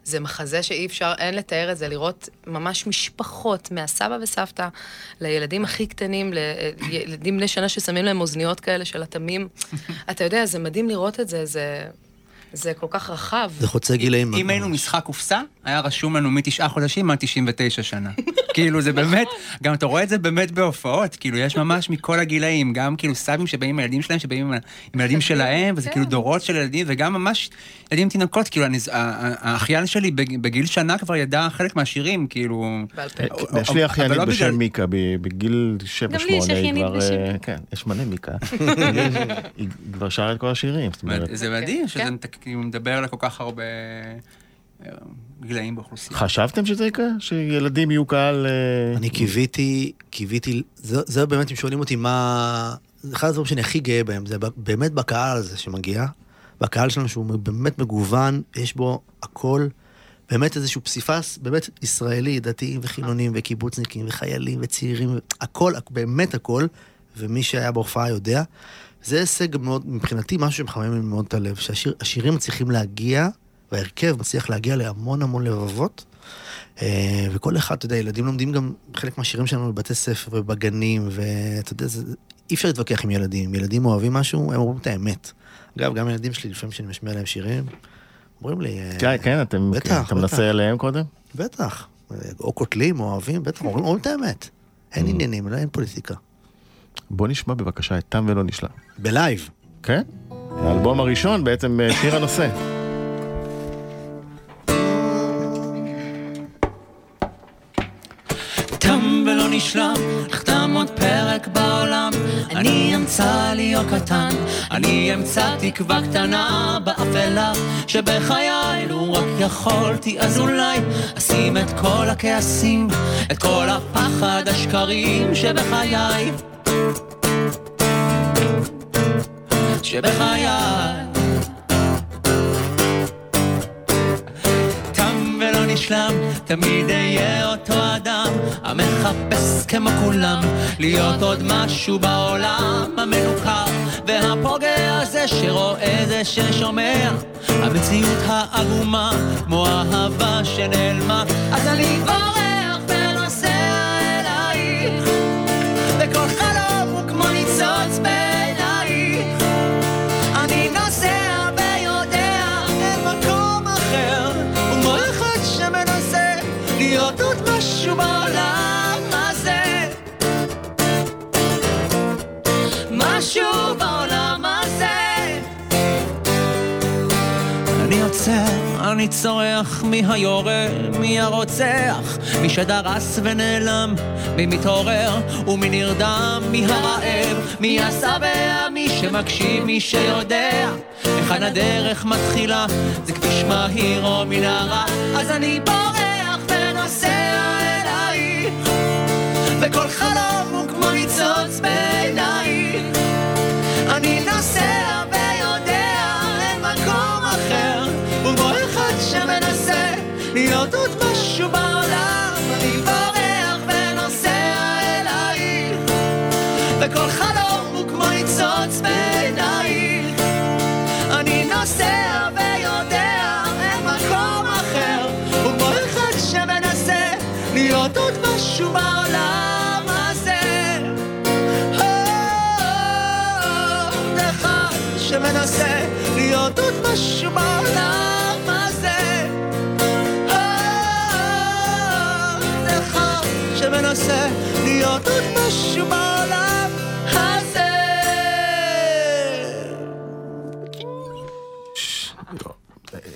C: זה מחזה שאי אפשר, אין לתאר את זה, לראות ממש משפחות, מהסבא וסבתא, לילדים הכי קטנים, לילדים בני שנה ששמים להם אוזניות כאלה של התמים. אתה יודע, זה מדהים לראות את זה, זה... זה כל כך רחב.
E: זה חוצה גילאים.
I: אם היינו משחק קופסה, היה רשום לנו מתשעה חודשים עד 99 שנה. כאילו, זה באמת, גם אתה רואה את זה באמת בהופעות, כאילו, יש ממש מכל הגילאים, גם כאילו סבים שבאים עם הילדים שלהם, שבאים עם הילדים שלהם, וזה כאילו כן. דורות של ילדים, וגם ממש ילדים תינוקות, כאילו, האחיין שלי בגיל שנה כבר ידע חלק מהשירים, כאילו...
B: יש לי אחיינית לא בשם מיקה, בגיל 7-8, היא כבר... אה, כן, יש מלא מיקה. היא כבר שרה את כל השירים, זאת אומרת.
I: זה מדהים שזה כאילו מדבר לכל כך הרבה... גילאים באוכלוסייה.
B: חשבתם שזה יקרה? שילדים יהיו קהל... אה,
E: אני קיוויתי, קיוויתי, זה, זה באמת, אם שואלים אותי מה... זה אחד הדברים שאני הכי גאה בהם, זה באמת בקהל הזה שמגיע, בקהל שלנו שהוא באמת מגוון, יש בו הכל, באמת איזשהו פסיפס, באמת ישראלי, דתיים וחילונים וקיבוצניקים וחיילים וצעירים, הכל, באמת הכל, ומי שהיה בהופעה יודע. זה הישג מאוד, מבחינתי, משהו שמחמם לי מאוד את הלב, שהשירים מצליחים להגיע, וההרכב מצליח להגיע להמון המון לבבות. אה, וכל אחד, אתה יודע, ילדים לומדים גם חלק מהשירים שלנו בבתי ספר ובגנים, ואתה יודע, זה, אי אפשר להתווכח עם ילדים. ילדים אוהבים משהו, הם אומרים את האמת. אגב, גם ילדים שלי, לפעמים כשאני משמיע להם שירים, אומרים לי...
B: אה, כן, כן, אתם, בטח, אתה מנסה עליהם קודם?
E: בטח. או קוטלים, או אוהבים, בטח, אומרים את האמת. אין mm. עניינים, לא אין פוליטיקה.
B: בוא נשמע בבקשה את תם ולא נשלם.
E: בלייב.
B: כן? האלבום הראשון, בעצם אה, שיר הנושא.
D: נשלם, נחתם עוד פרק בעולם. אני אמצא לי אור קטן, אני אמצא תקווה קטנה באפלה שבחיי, לו רק יכולתי, אז אולי אשים את כל הכעסים, את כל הפחד, השקרים שבחיי. שבחיי נשלם, תמיד אהיה אותו אדם המחפש כמו כולם להיות עוד משהו בעולם המנוכר. והפוגע זה שרואה זה ששומע המציאות העגומה כמו אהבה שנעלמה. אז אני בורח אני צורח מי היורה, מי הרוצח, מי שדרס ונעלם, מי מתעורר ומי נרדם, מי הרעב, מי השבע, מי שמקשיב, מי שיודע. היכן הדרך מתחילה, זה כביש מהיר או מנהרה, אז אני בורח וכל חלום הוא כמו ניצוץ בעינייך, אני נוסע להיות עוד משהו בעולם, שמנסה להיות עוד משהו בעולם שמנסה להיות עוד משהו בעולם הזה.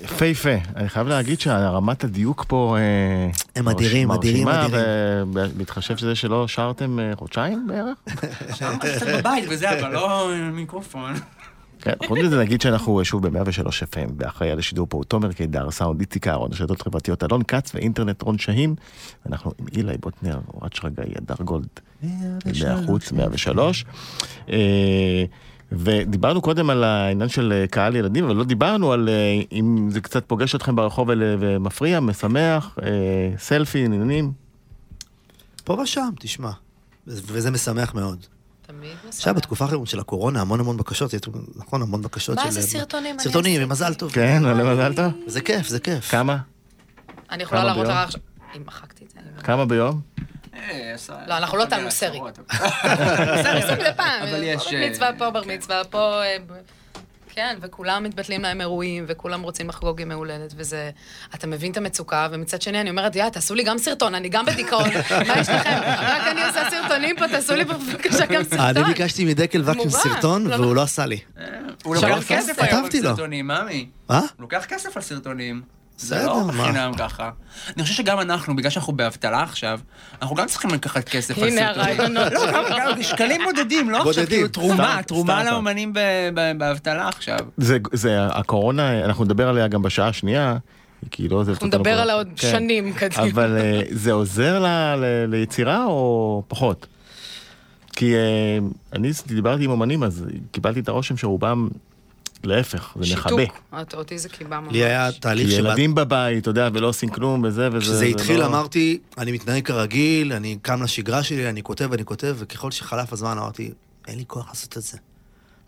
B: יפהפה. אני חייב להגיד שרמת הדיוק פה... אה,
E: הם אדירים, אדירים, אדירים.
B: ובהתחשב שזה שלא שרתם אה, חודשיים בערך?
D: קצת בבית וזה, אבל לא מיקרופון.
B: כן, חוץ מזה נגיד שאנחנו שוב ב-103 FM, באחראי על השידור פה הוא תומר קידר, סאונד איציק אהרון, רשתות חברתיות אלון כץ ואינטרנט רון שהין. אנחנו עם אילי בוטנר, אורת שרגאי, הדר גולד, מהחוץ, 103. אה, ודיברנו קודם על העניין של אה, קהל ילדים, אבל לא דיברנו על אה, אם זה קצת פוגש אתכם ברחוב ומפריע, משמח, סלפי, עניינים.
E: פה ושם, תשמע. וזה משמח מאוד. עכשיו, בתקופה האחרונה של הקורונה, המון המון בקשות, נכון, המון בקשות של...
C: מה זה סרטונים?
E: סרטונים. ומזל טוב.
B: כן, מלא מזל טוב.
E: זה כיף, זה כיף.
B: כמה?
C: אני יכולה להראות לך? עכשיו. אם מחקתי את זה. אני-
B: כמה ביום?
C: לא, אנחנו לא תלמוד סרי. בסדר, עושים מדי פעם.
D: אבל יש,
C: בר
D: אה,
C: מצווה פה, בר מצווה פה. כן, וכולם מתבטלים להם אירועים, וכולם רוצים לחגוג עם מהולדת, וזה... אתה מבין את המצוקה, ומצד שני אני אומרת, יא, תעשו לי גם סרטון, אני גם בדיכאון, מה יש לכם? רק אני עושה סרטונים פה, תעשו לי בבקשה גם סרטון.
E: אני ביקשתי מדקל וקנין. סרטון, והוא לא עשה לי.
D: הוא לוקח כסף. היום על. סרטונים, מאמי.
E: מה?
D: הוא לוקח כסף על סרטונים. זה לא
E: מה?
D: בחינם ככה. אני חושב שגם אנחנו, בגלל שאנחנו באבטלה עכשיו, אנחנו גם צריכים לקחת כסף על
C: הנה
D: סרטונים.
C: הרעיונות.
D: לא, גם- שקלים בודדים, לא עכשיו. כאילו תרומה, תרומה. לאומנים ב- באבטלה עכשיו.
B: זה, זה הקורונה, אנחנו נדבר עליה גם בשעה השנייה, כי לא זה...
C: אנחנו נדבר עליה עוד
B: כן.
C: שנים קדימה.
B: אבל אה, זה עוזר ל, ל, ליצירה או פחות? כי אה, אני דיברתי עם אומנים, אז קיבלתי את הרושם שרובם, להפך, זה מכבה.
C: שיתוק. אותי זה קיבה ממש.
E: לי היה תהליך שבא...
B: ילדים בבית, אתה יודע, ולא עושים כלום וזה וזה.
E: כשזה
B: זה
E: התחיל
B: לא...
E: אמרתי, אני מתנהג כרגיל, אני קם לשגרה שלי, אני כותב, אני כותב, וככל שחלף הזמן אמרתי, אין לי כוח לעשות את זה.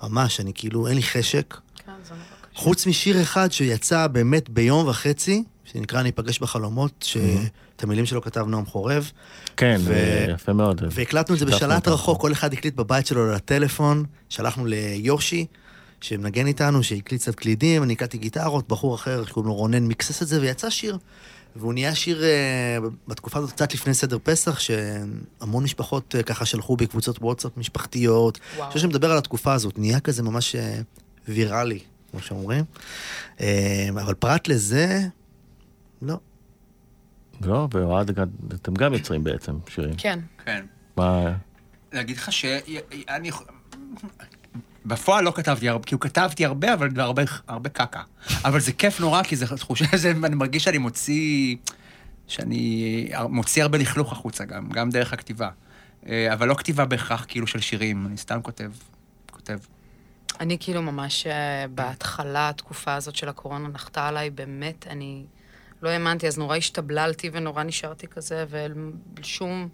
E: ממש, אני כאילו, אין לי חשק.
C: כן, זה נורא קשה.
E: חוץ משיר אחד שיצא באמת ביום וחצי, שנקרא אני אפגש בחלומות, שאת המילים שלו כתב נועם חורב,
B: כן,
E: ו-
B: יפה מאוד.
E: והקלטנו את זה בשלט. רחוק, כל אחד הקליט בבית שלו לטלפון, שלחנו ליושי, שמנגן איתנו, שהקליט קצת קלידים, אני הקלטתי גיטרות, בחור אחר שקוראים לו רונן מיקסס את זה, ויצא שיר. והוא נהיה שיר אה, בתקופה הזאת, קצת לפני סדר פסח, שהמון משפחות אה, ככה שלחו בקבוצות וואטסאפ משפחתיות. אני. חושב שמדבר על התקופה הזאת, נהיה כזה ממש אה, ויראלי, כמו שאומרים. אה, אבל פרט לזה, לא.
B: לא, ואוהד, אתם גם יוצרים בעצם שירים.
C: כן.
D: כן.
B: מה...
D: להגיד לך שאני... בפועל לא כתבתי הרבה, כאילו כתבתי הרבה, אבל הרבה, הרבה קקה. אבל זה כיף נורא, כי זה תחושה, זה, אני מרגיש שאני מוציא, שאני מוציא הרבה לכלוך החוצה גם, גם דרך הכתיבה. אה, אבל לא כתיבה בהכרח כאילו של שירים, אני סתם כותב, כותב.
C: אני כאילו ממש אה, בהתחלה, התקופה הזאת של הקורונה נחתה עליי, באמת, אני לא האמנתי, אז נורא השתבללתי ונורא נשארתי כזה, ושום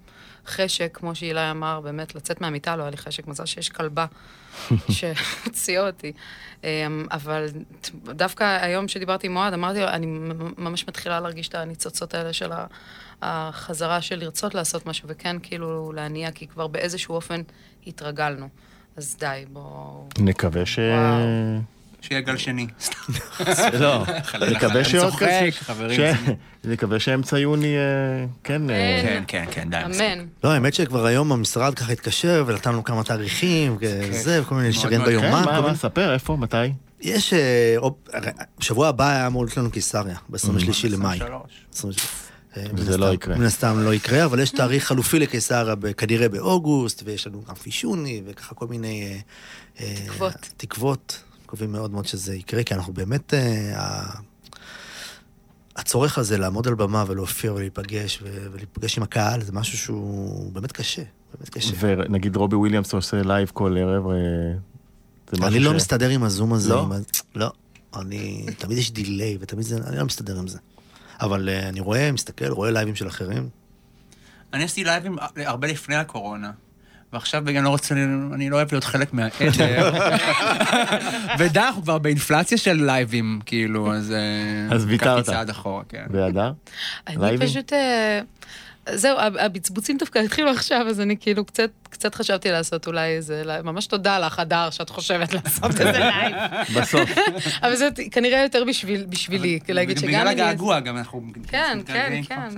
C: חשק, כמו שאילי אמר, באמת, לצאת מהמיטה לא היה לי חשק, מזל שיש כלבה שהוציאה אותי. אמ, אבל דווקא היום שדיברתי עם אוהד, אמרתי לו, אני ממש מתחילה להרגיש את הניצוצות האלה של החזרה של לרצות לעשות משהו, וכן כאילו להניע, כי כבר באיזשהו אופן התרגלנו. אז די, בואו...
B: נקווה ש...
C: וואו.
D: שיהיה גל שני.
B: לא, נקווה שעוד
D: צוחק,
B: כזה... נקווה שאמצע יוני, אה, כן... אה,
D: כן, כן, כן, די. מספיק.
C: אמן.
E: לא, האמת שכבר היום המשרד ככה התקשר ונתן לנו כמה תאריכים, וזה, וכל מיני
D: מאוד
B: כן,
E: ביומן.
B: מה, מה, ספר, איפה, מתי?
E: יש, אה, בשבוע הבא היה אמור להיות לנו קיסריה, ב-23 למאי.
D: 23.
E: 23. אה,
B: וזה
E: מן
B: לא יקרה.
E: מן הסתם לא יקרה, אבל יש תאריך חלופי לקיסריה כנראה באוגוסט, ויש לנו גם פישוני, וככה כל מיני...
C: תקוות.
E: תקוות. מקווים מאוד מאוד שזה יקרה, כי אנחנו באמת... אה, הצורך הזה לעמוד על במה ולהופיע ולהיפגש, ולהיפגש עם הקהל, זה משהו שהוא באמת קשה. באמת קשה.
B: ונגיד רובי וויליאמס עושה לייב כל ערב, אה, זה משהו
E: אני לא
B: ש-
E: מסתדר עם הזום הזה.
B: לא?
E: עם. לא. אני... תמיד יש דיליי, ותמיד זה... אני לא מסתדר עם זה. אבל אה, אני רואה, מסתכל, רואה לייבים של אחרים.
D: אני עשיתי לייבים הרבה לפני הקורונה. ועכשיו בגלל אני לא רוצה, אני לא אוהב להיות חלק מהעדר. ודי, אנחנו כבר באינפלציה של לייבים, כאילו, אז... אה,
B: אז ויתרת.
D: לקחתי צעד אחורה, כן.
B: והדר?
C: אני? פשוט... אה, זהו, הב- הבצבוצים דווקא התחילו עכשיו, אז אני כאילו קצת, קצת חשבתי לעשות אולי איזה, לייב. ממש תודה לך, הדר, שאת חושבת לעשות איזה לייב.
B: בסוף.
C: אבל זה כנראה יותר בשביל, בשבילי, להגיד שגם
D: בגלל
C: אני...
D: הגעגוע, גם אנחנו...
C: כן, כן, כן.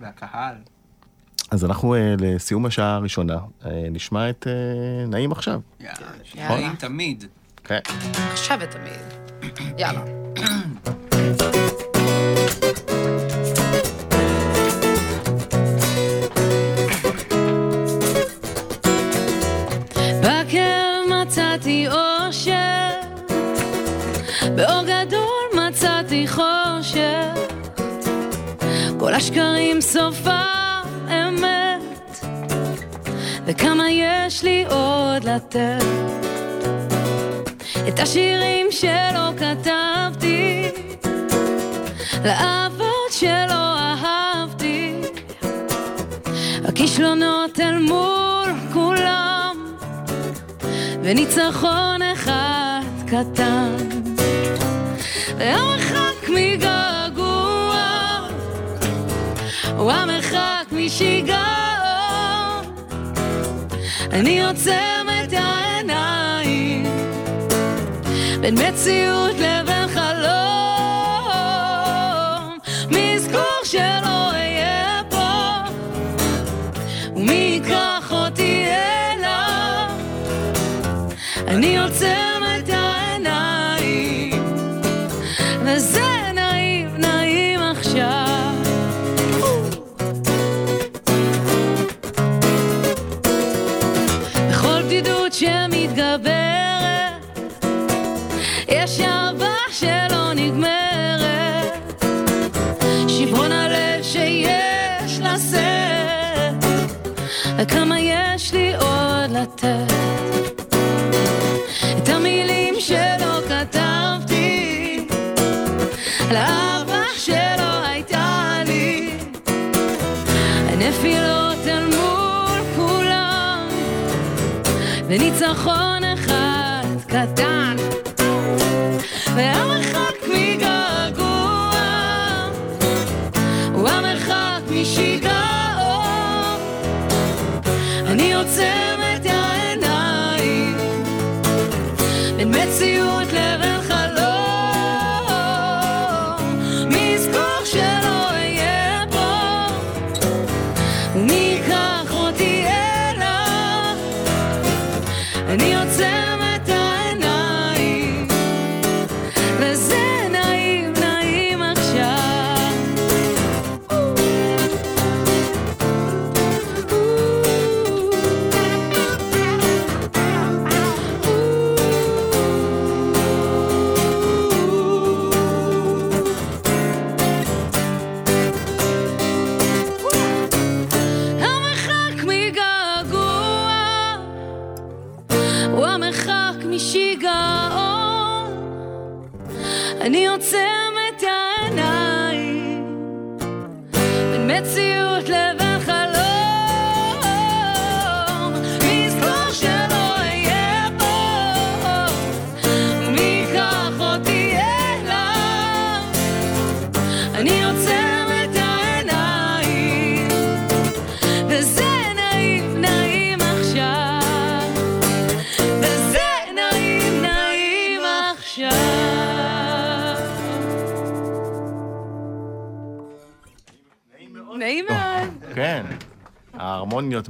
D: והקהל.
B: אז אנחנו אה, לסיום השעה הראשונה, אה, נשמע את אה, נעים עכשיו.
D: יאללה, נעים תמיד.
B: כן.
C: עכשיו ותמיד. יאללה.
F: כל השקרים סופם אמת, וכמה יש לי עוד לתת. את השירים שלא כתבתי, לאבות שלא אהבתי, הכישלונות אל מול כולם, וניצחון אחד קטן. והמרחק מגעגוע, הוא המרחק משיגעון. אני עוצם את העיניים, בין מציאות לבין חלום. מי יזכור שלא אהיה פה, ומי ייקח אותי אליו. אני עוצם שלא כתבתי, שלא הנפילות אל מול כולם, וניצחון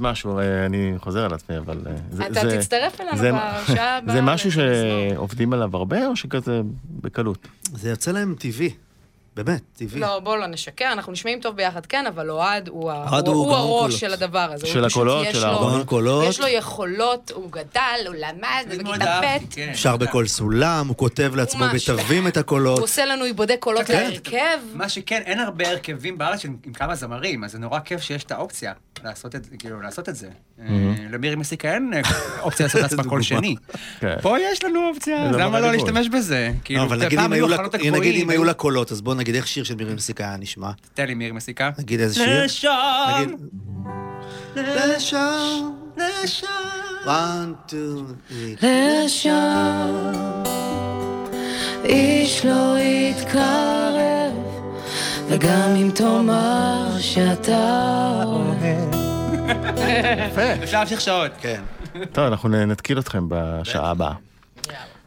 B: משהו, אה, אני חוזר על עצמי, אבל... אה, זה-
C: אתה
B: זה-
C: תצטרף אלינו
B: זה-
C: בשעה הבאה.
B: זה משהו. שעובדים עליו הרבה, או שכזה בקלות?
E: זה יוצא להם טבעי. באמת, טבעי.
C: לא, בואו לא נשקר, אנחנו נשמעים טוב ביחד, כן, אבל אוהד הוא הוא-
E: הוא
C: הוא הראש
E: קולות.
C: של הדבר הזה. הוא
B: של הקולות,
C: יש
B: של
C: לו-
B: ההרמוניות.
E: גאון קולות.
C: יש לו יכולות, הוא גדל, הוא למד,
D: אהבתי,
C: ב'.
D: כן.
E: שר בכל סולם, הוא כותב לעצמו. בתווים את הקולות.
C: הוא עושה לנו עיבודי קולות
D: כן.
C: להרכב.
D: מה שכן, אין הרבה הרכבים בארץ עם כמה זמרים, אז זה נורא כיף שיש את האופציה לעשות את, כאילו, לעשות את זה. אה, למירי מסיקה אין אופציה לעשות לעצמה קול שני.
B: כן.
D: פה יש לנו אופציה,
B: זה
D: למה לא. להשתמש בזה?
E: לא,
D: כאילו, פעם
E: היו לה-
D: החלונות
E: נגיד
D: הגבוהים,
E: אם היו לה קולות, אז בוא נגיד איך שיר של מירי מסיקה היה נשמע.
D: תן לי מירי מסיקה.
E: נגיד איזה שיר.
D: לשם,
E: נגיד... לשם,
D: לשם.
E: one, two, three.
F: לשם איש לא יתקרב, וגם אם תאמר שאתה אוהב.
B: יפה.
D: אפשר להמשיך שעות.
E: כן.
B: טוב, אנחנו נתקיל אתכם בשעה הבאה.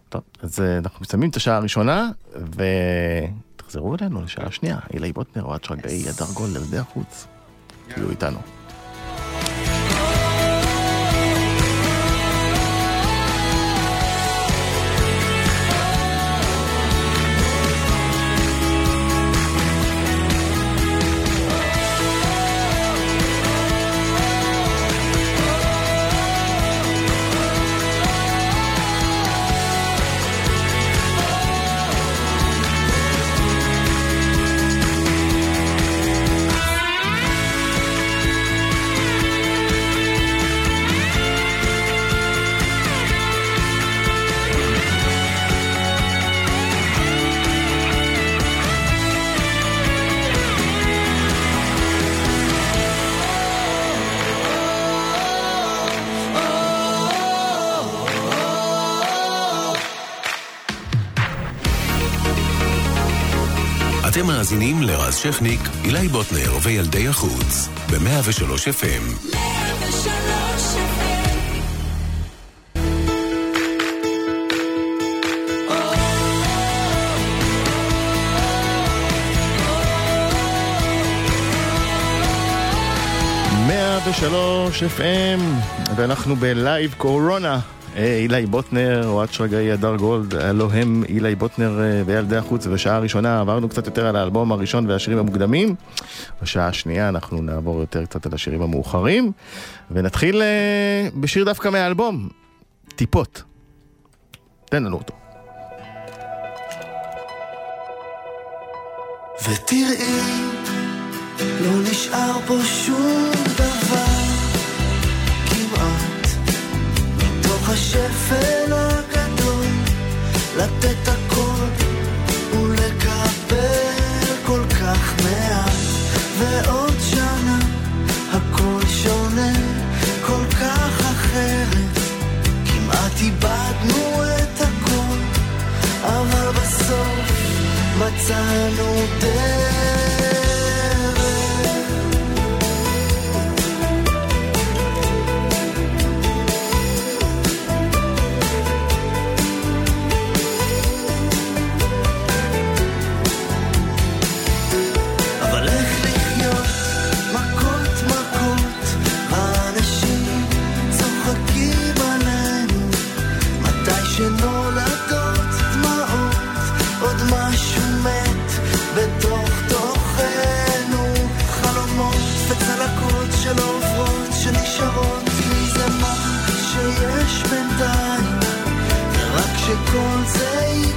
B: טוב, אז אה, אנחנו מסיימים את השעה הראשונה, ותחזרו אלינו לשעה השנייה. אילי בוטנר, אוהד שרגאי, הדר גול, ילדי החוץ. תהיו איתנו.
A: מאזינים לרז שכניק, אילי בוטנר וילדי החוץ, ב-103 FM. 103
B: 103 FM, ואנחנו בלייב קורונה. אה, אילי בוטנר, אוהד שרגאי, הדר גולד, הלו הם אילי בוטנר אה, וילדי החוץ. בשעה הראשונה עברנו קצת יותר על האלבום הראשון והשירים המוקדמים. בשעה השנייה אנחנו נעבור יותר קצת על השירים המאוחרים. ונתחיל אה, בשיר דווקא מהאלבום, טיפות. תן לנו אותו.
J: ותראי, לא נשאר פה שום דבר. השפל הגדול, לתת הכל ולקבל כל כך מעט, ועוד שנה הכל שונה, כל כך אחרת, כמעט איבדנו את הכל, אבל בסוף מצאנו דרך. שכל זה ייגמר,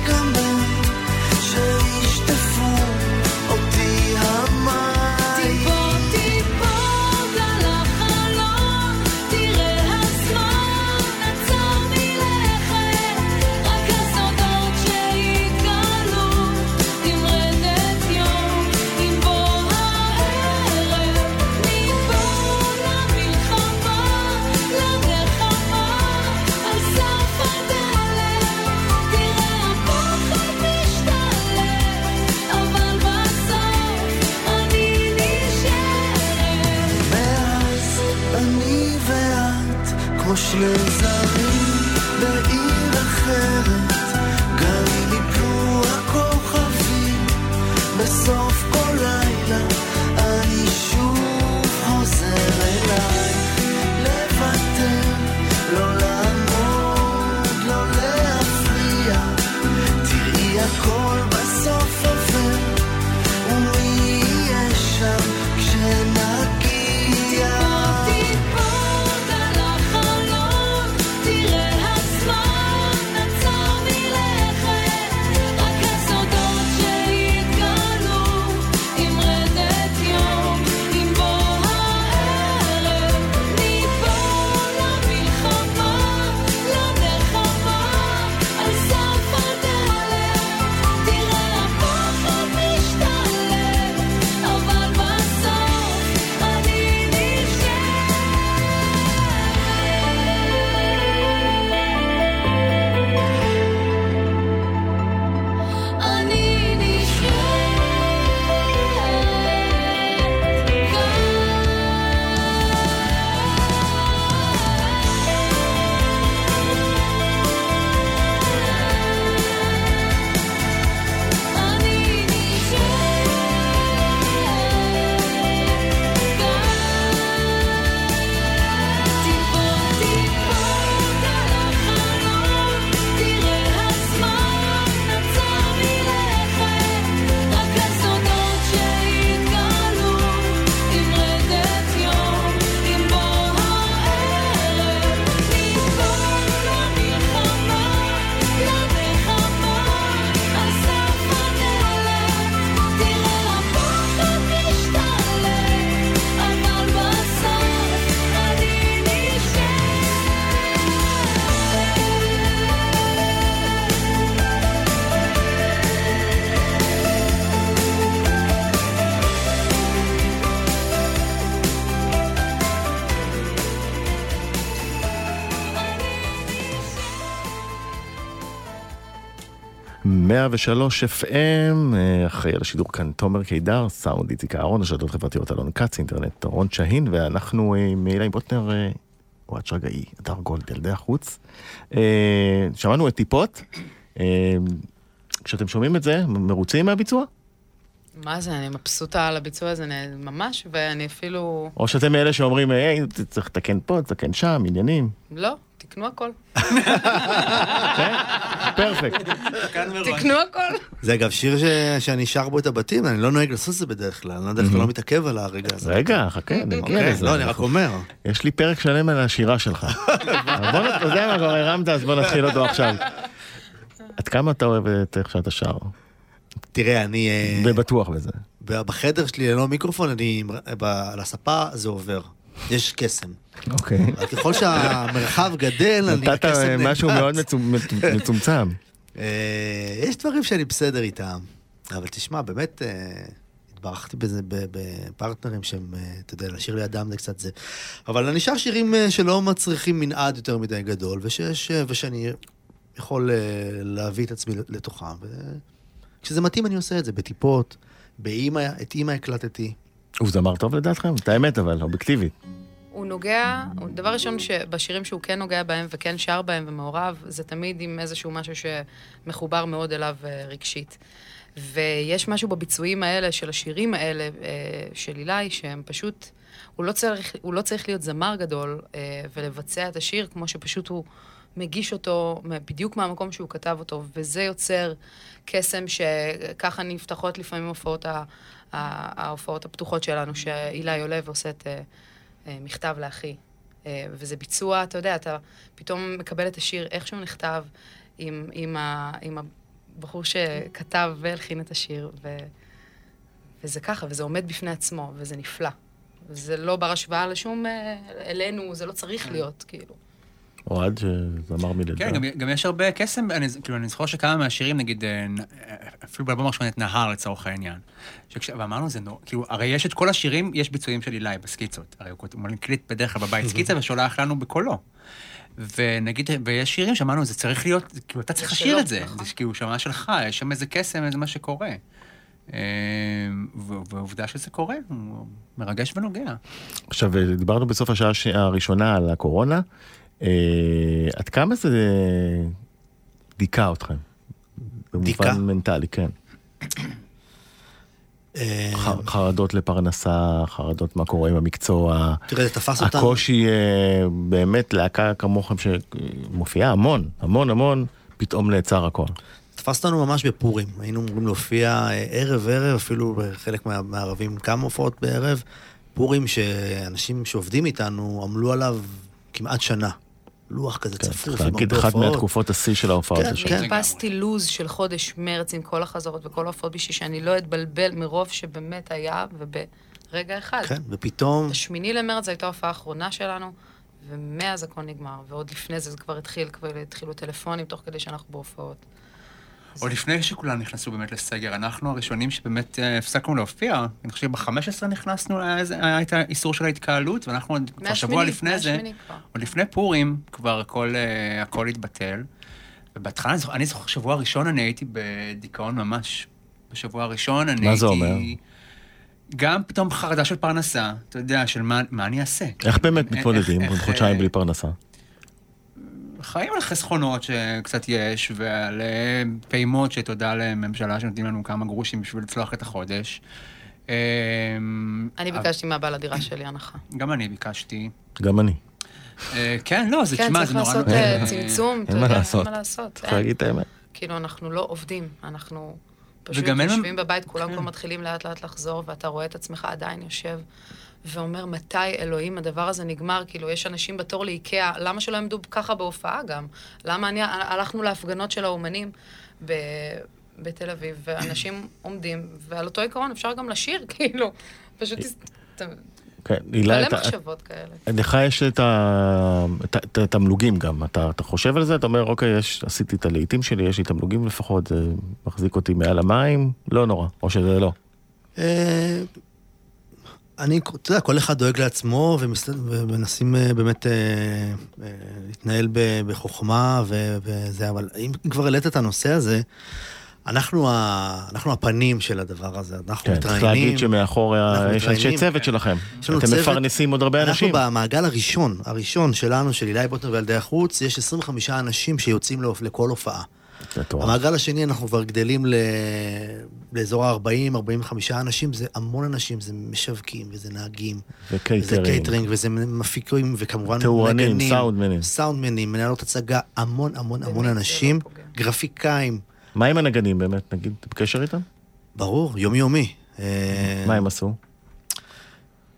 B: FM, אה, אחראי על השידור כאן תומר קידר, סאונד איציק אהרון, רשתות חברתיות אלון כץ, אינטרנט רון שהין, ואנחנו אה, עם אילי בוטנר, אה, אוהד שרגאי, אדר גולד, ילדי החוץ. אה, שמענו את טיפות, אה, כשאתם שומעים את זה, מרוצים מהביצוע?
C: מה זה, אני מבסוטה על הביצוע הזה ממש, ואני אפילו...
B: או שאתם מאלה שאומרים, היי, צריך לתקן פה, לתקן שם, עניינים.
C: לא, תקנו הכל.
B: פרפקט.
C: תקנו הכל.
E: זה אגב שיר ש- שאני שר בו את הבתים, אני לא נוהג לעשות את זה בדרך כלל, אני בדרך כלל לא מתעכב על הרגע הזה.
B: רגע, חכה, נגיע
E: אוקיי,
B: לזה.
E: לא, אני רק אומר.
B: יש לי פרק שלם על השירה שלך. בוא, נת- אתה יודע מה, כבר הרמת, אז בוא נתחיל אותו עכשיו. עד כמה אתה אוהב את איך שאתה שר?
E: תראה, אני... אה,
B: ובטוח בזה.
E: בחדר שלי ללא מיקרופון, אני... על הספה זה עובר. יש קסם.
B: אוקיי.
E: אבל ככל שהמרחב גדל, אני...
B: נתת משהו. מאוד מצומצם.
E: אה, יש דברים שאני בסדר איתם, אבל תשמע, באמת אה, התברכתי בזה בפרטנרים שהם, אה, אתה יודע, לשיר לידם זה קצת זה. אבל אני שר שירים שלא מצריכים מנעד יותר מדי גדול, ושיש, ושאני יכול להביא את עצמי לתוכם. וכשזה מתאים אני עושה את זה, בטיפות, באימא, את אימא הקלטתי.
B: הוא זמר טוב לדעתכם? את האמת אבל, אובייקטיבית.
C: הוא נוגע, דבר ראשון שבשירים שהוא כן נוגע בהם וכן שר בהם ומעורב, זה תמיד עם איזשהו משהו שמחובר מאוד אליו אה, רגשית. ויש משהו בביצועים האלה, של השירים האלה, אה, של אילי, שהם פשוט, הוא לא צריך, הוא לא צריך להיות זמר גדול אה, ולבצע את השיר כמו שפשוט הוא מגיש אותו בדיוק מהמקום שהוא כתב אותו, וזה יוצר קסם שככה נפתחות לפעמים הופעות, ה- ההופעות הפתוחות שלנו, שאילי עולה ועושה את... אה, אה, מכתב לאחי. אה, וזה ביצוע, אתה יודע, אתה פתאום מקבל את השיר איך שהוא נכתב עם, עם, ה, עם הבחור שכתב והלחין את השיר, ו, וזה ככה, וזה עומד בפני עצמו, וזה נפלא. זה לא בר השוואה לשום, אה, אלינו, זה לא צריך להיות, כאילו.
B: אוהד שזמר מלידה.
D: כן, גם, גם יש הרבה קסם, אני, כאילו, אני זוכר שכמה מהשירים, נגיד, אה, נ- אפילו באלבום הראשון את נהר לצורך העניין. שכש, ואמרנו, זה נורא, כאילו, הרי יש את כל השירים, יש ביצועים של אילי בסקיצות. הרי הוא מקליט בדרך כלל בבית סקיצה ושולח לנו בקולו. ונגיד, ויש שירים שאמרנו, זה צריך להיות, כאילו, אתה צריך לשיר את זה.
C: נכון.
D: זה כאילו שמה שלך, יש שם איזה קסם, איזה מה שקורה. אה, ו- ועובדה שזה קורה, הוא מרגש ונוגע.
B: עכשיו, דיברנו בסוף השעה הש- הראשונה על הקורונה. אה, עד כמה זה דיכא אתכם?
E: דיכא?
B: במובן מנטלי, כן.
E: אה,
B: חרדות לפרנסה, חרדות מה קורה עם המקצוע.
E: תראה, זה תפס אותנו.
B: הקושי אה, באמת להקה כמוכם שמופיעה המון, המון המון, פתאום נעצר הכל.
E: תפס אותנו ממש בפורים. היינו אמורים להופיע אה, ערב-ערב, אפילו חלק מה- מהערבים כמה הופעות בערב. פורים שאנשים שעובדים איתנו עמלו עליו כמעט שנה. לוח כזה
B: כן,
E: צפוף, עם
B: להגיד,
E: הרבה
B: אחת
E: הופעות.
B: מהתקופות השיא של ההופעות
E: כן,
B: השנה.
E: כן.
C: חיפשתי לוז של חודש מרץ עם כל החזרות וכל ההופעות בשביל שאני לא אתבלבל מרוב שבאמת היה, וברגע אחד.
E: כן, ופתאום...
C: השמיני למרץ זו הייתה ההופעה האחרונה שלנו, ומאז הכל נגמר, ועוד לפני זה זה כבר התחיל, כבר התחילו טלפונים תוך כדי שאנחנו בהופעות.
D: עוד לפני שכולם נכנסו באמת לסגר, אנחנו הראשונים שבאמת אה, הפסקנו להופיע. אני חושב שב-15 נכנסנו, היה היה את האיסור של ההתקהלות, ואנחנו עוד כבר שבוע לפני זה. עוד לפני פורים, כבר הכל, אה, התבטל. ובהתחלה, אני זוכר- שבוע הראשון אני הייתי בדיכאון ממש. בשבוע הראשון אני
B: מה
D: הייתי...
B: זה אומר?
D: גם פתאום חרדה של פרנסה, אתה יודע, של מה, מה אני אעשה.
B: איך באמת מתמודדים חודשיים
D: אה,
B: בלי פרנסה?
D: חיים על חסכונות שקצת יש, ועל אה, פעימות שתודה לממשלה שנותנים לנו כמה גרושים בשביל לצלוח את החודש. אה,
C: אני ביקשתי מהבעל הדירה שלי הנחה.
D: גם אני ביקשתי.
B: גם אני.
D: אה, כן, לא, זה,
C: כן,
D: תשמע,
C: צריך
D: זה נורא...
C: לעשות
D: נורא-
C: אה,
D: אה,
C: צמצום, אתה יודע,
B: לעשות.
C: אין מה לעשות.
B: צריך. להגיד את האמת.
C: כאילו, אנחנו לא עובדים, אנחנו פשוט יושבים בבית, כולם
D: כן.
C: כבר מתחילים לאט לאט לחזור, ואתה רואה את עצמך עדיין יושב ואומר, מתי אלוהים הדבר הזה נגמר? כאילו, יש אנשים בתור לאיקאה, למה שלא יעמדו ככה בהופעה גם? למה אני, הלכנו להפגנות של האומנים ב... בתל אביב, ואנשים עומדים, ועל אותו עיקרון אפשר גם לשיר, כאילו, פשוט... אתה-
B: כן, הילה,
C: מלא
B: אתה-
C: מחשבות כאלה.
B: לך יש את התמלוגים גם, אתה אתה חושב על זה, אתה אומר, אוקיי, יש- עשיתי את הלעיתים שלי, יש לי תמלוגים לפחות, זה מחזיק אותי מעל המים, לא נורא, או שזה לא.
E: אני, אתה יודע, כל אחד דואג לעצמו ומנסים אה, באמת אה, אה, להתנהל בחוכמה וזה, אבל אם כבר העלית את הנושא הזה, אנחנו, ה, אנחנו הפנים של הדבר הזה, אנחנו
B: כן,
E: מתראיינים.
B: צריך להגיד שמאחור
E: אנחנו
B: יש אנשי. צוות שלכם. אתם
E: צוות-
B: מפרנסים עוד הרבה אנשים.
E: אנחנו במעגל הראשון, הראשון שלנו, של אילי בוטנר וילדי החוץ, יש 25 אנשים שיוצאים לכל הופעה. במעגל השני אנחנו כבר גדלים ל... לאזור ה-40-45 אנשים, זה המון אנשים, זה משווקים, וזה נהגים, וזה
B: וקייטרינג.
E: קייטרינג, וזה מפיקים, וכמובן
B: תאורנים,
E: נגנים,
B: סאונדמנים.
E: סאונדמנים, מנהלות הצגה, המון המון המון אנשים,
C: לא פוגע.
E: גרפיקאים,
B: מה עם הנגנים באמת? נגיד, אתה בקשר איתם?
E: ברור, יומיומי. אה,
B: מה הם עשו?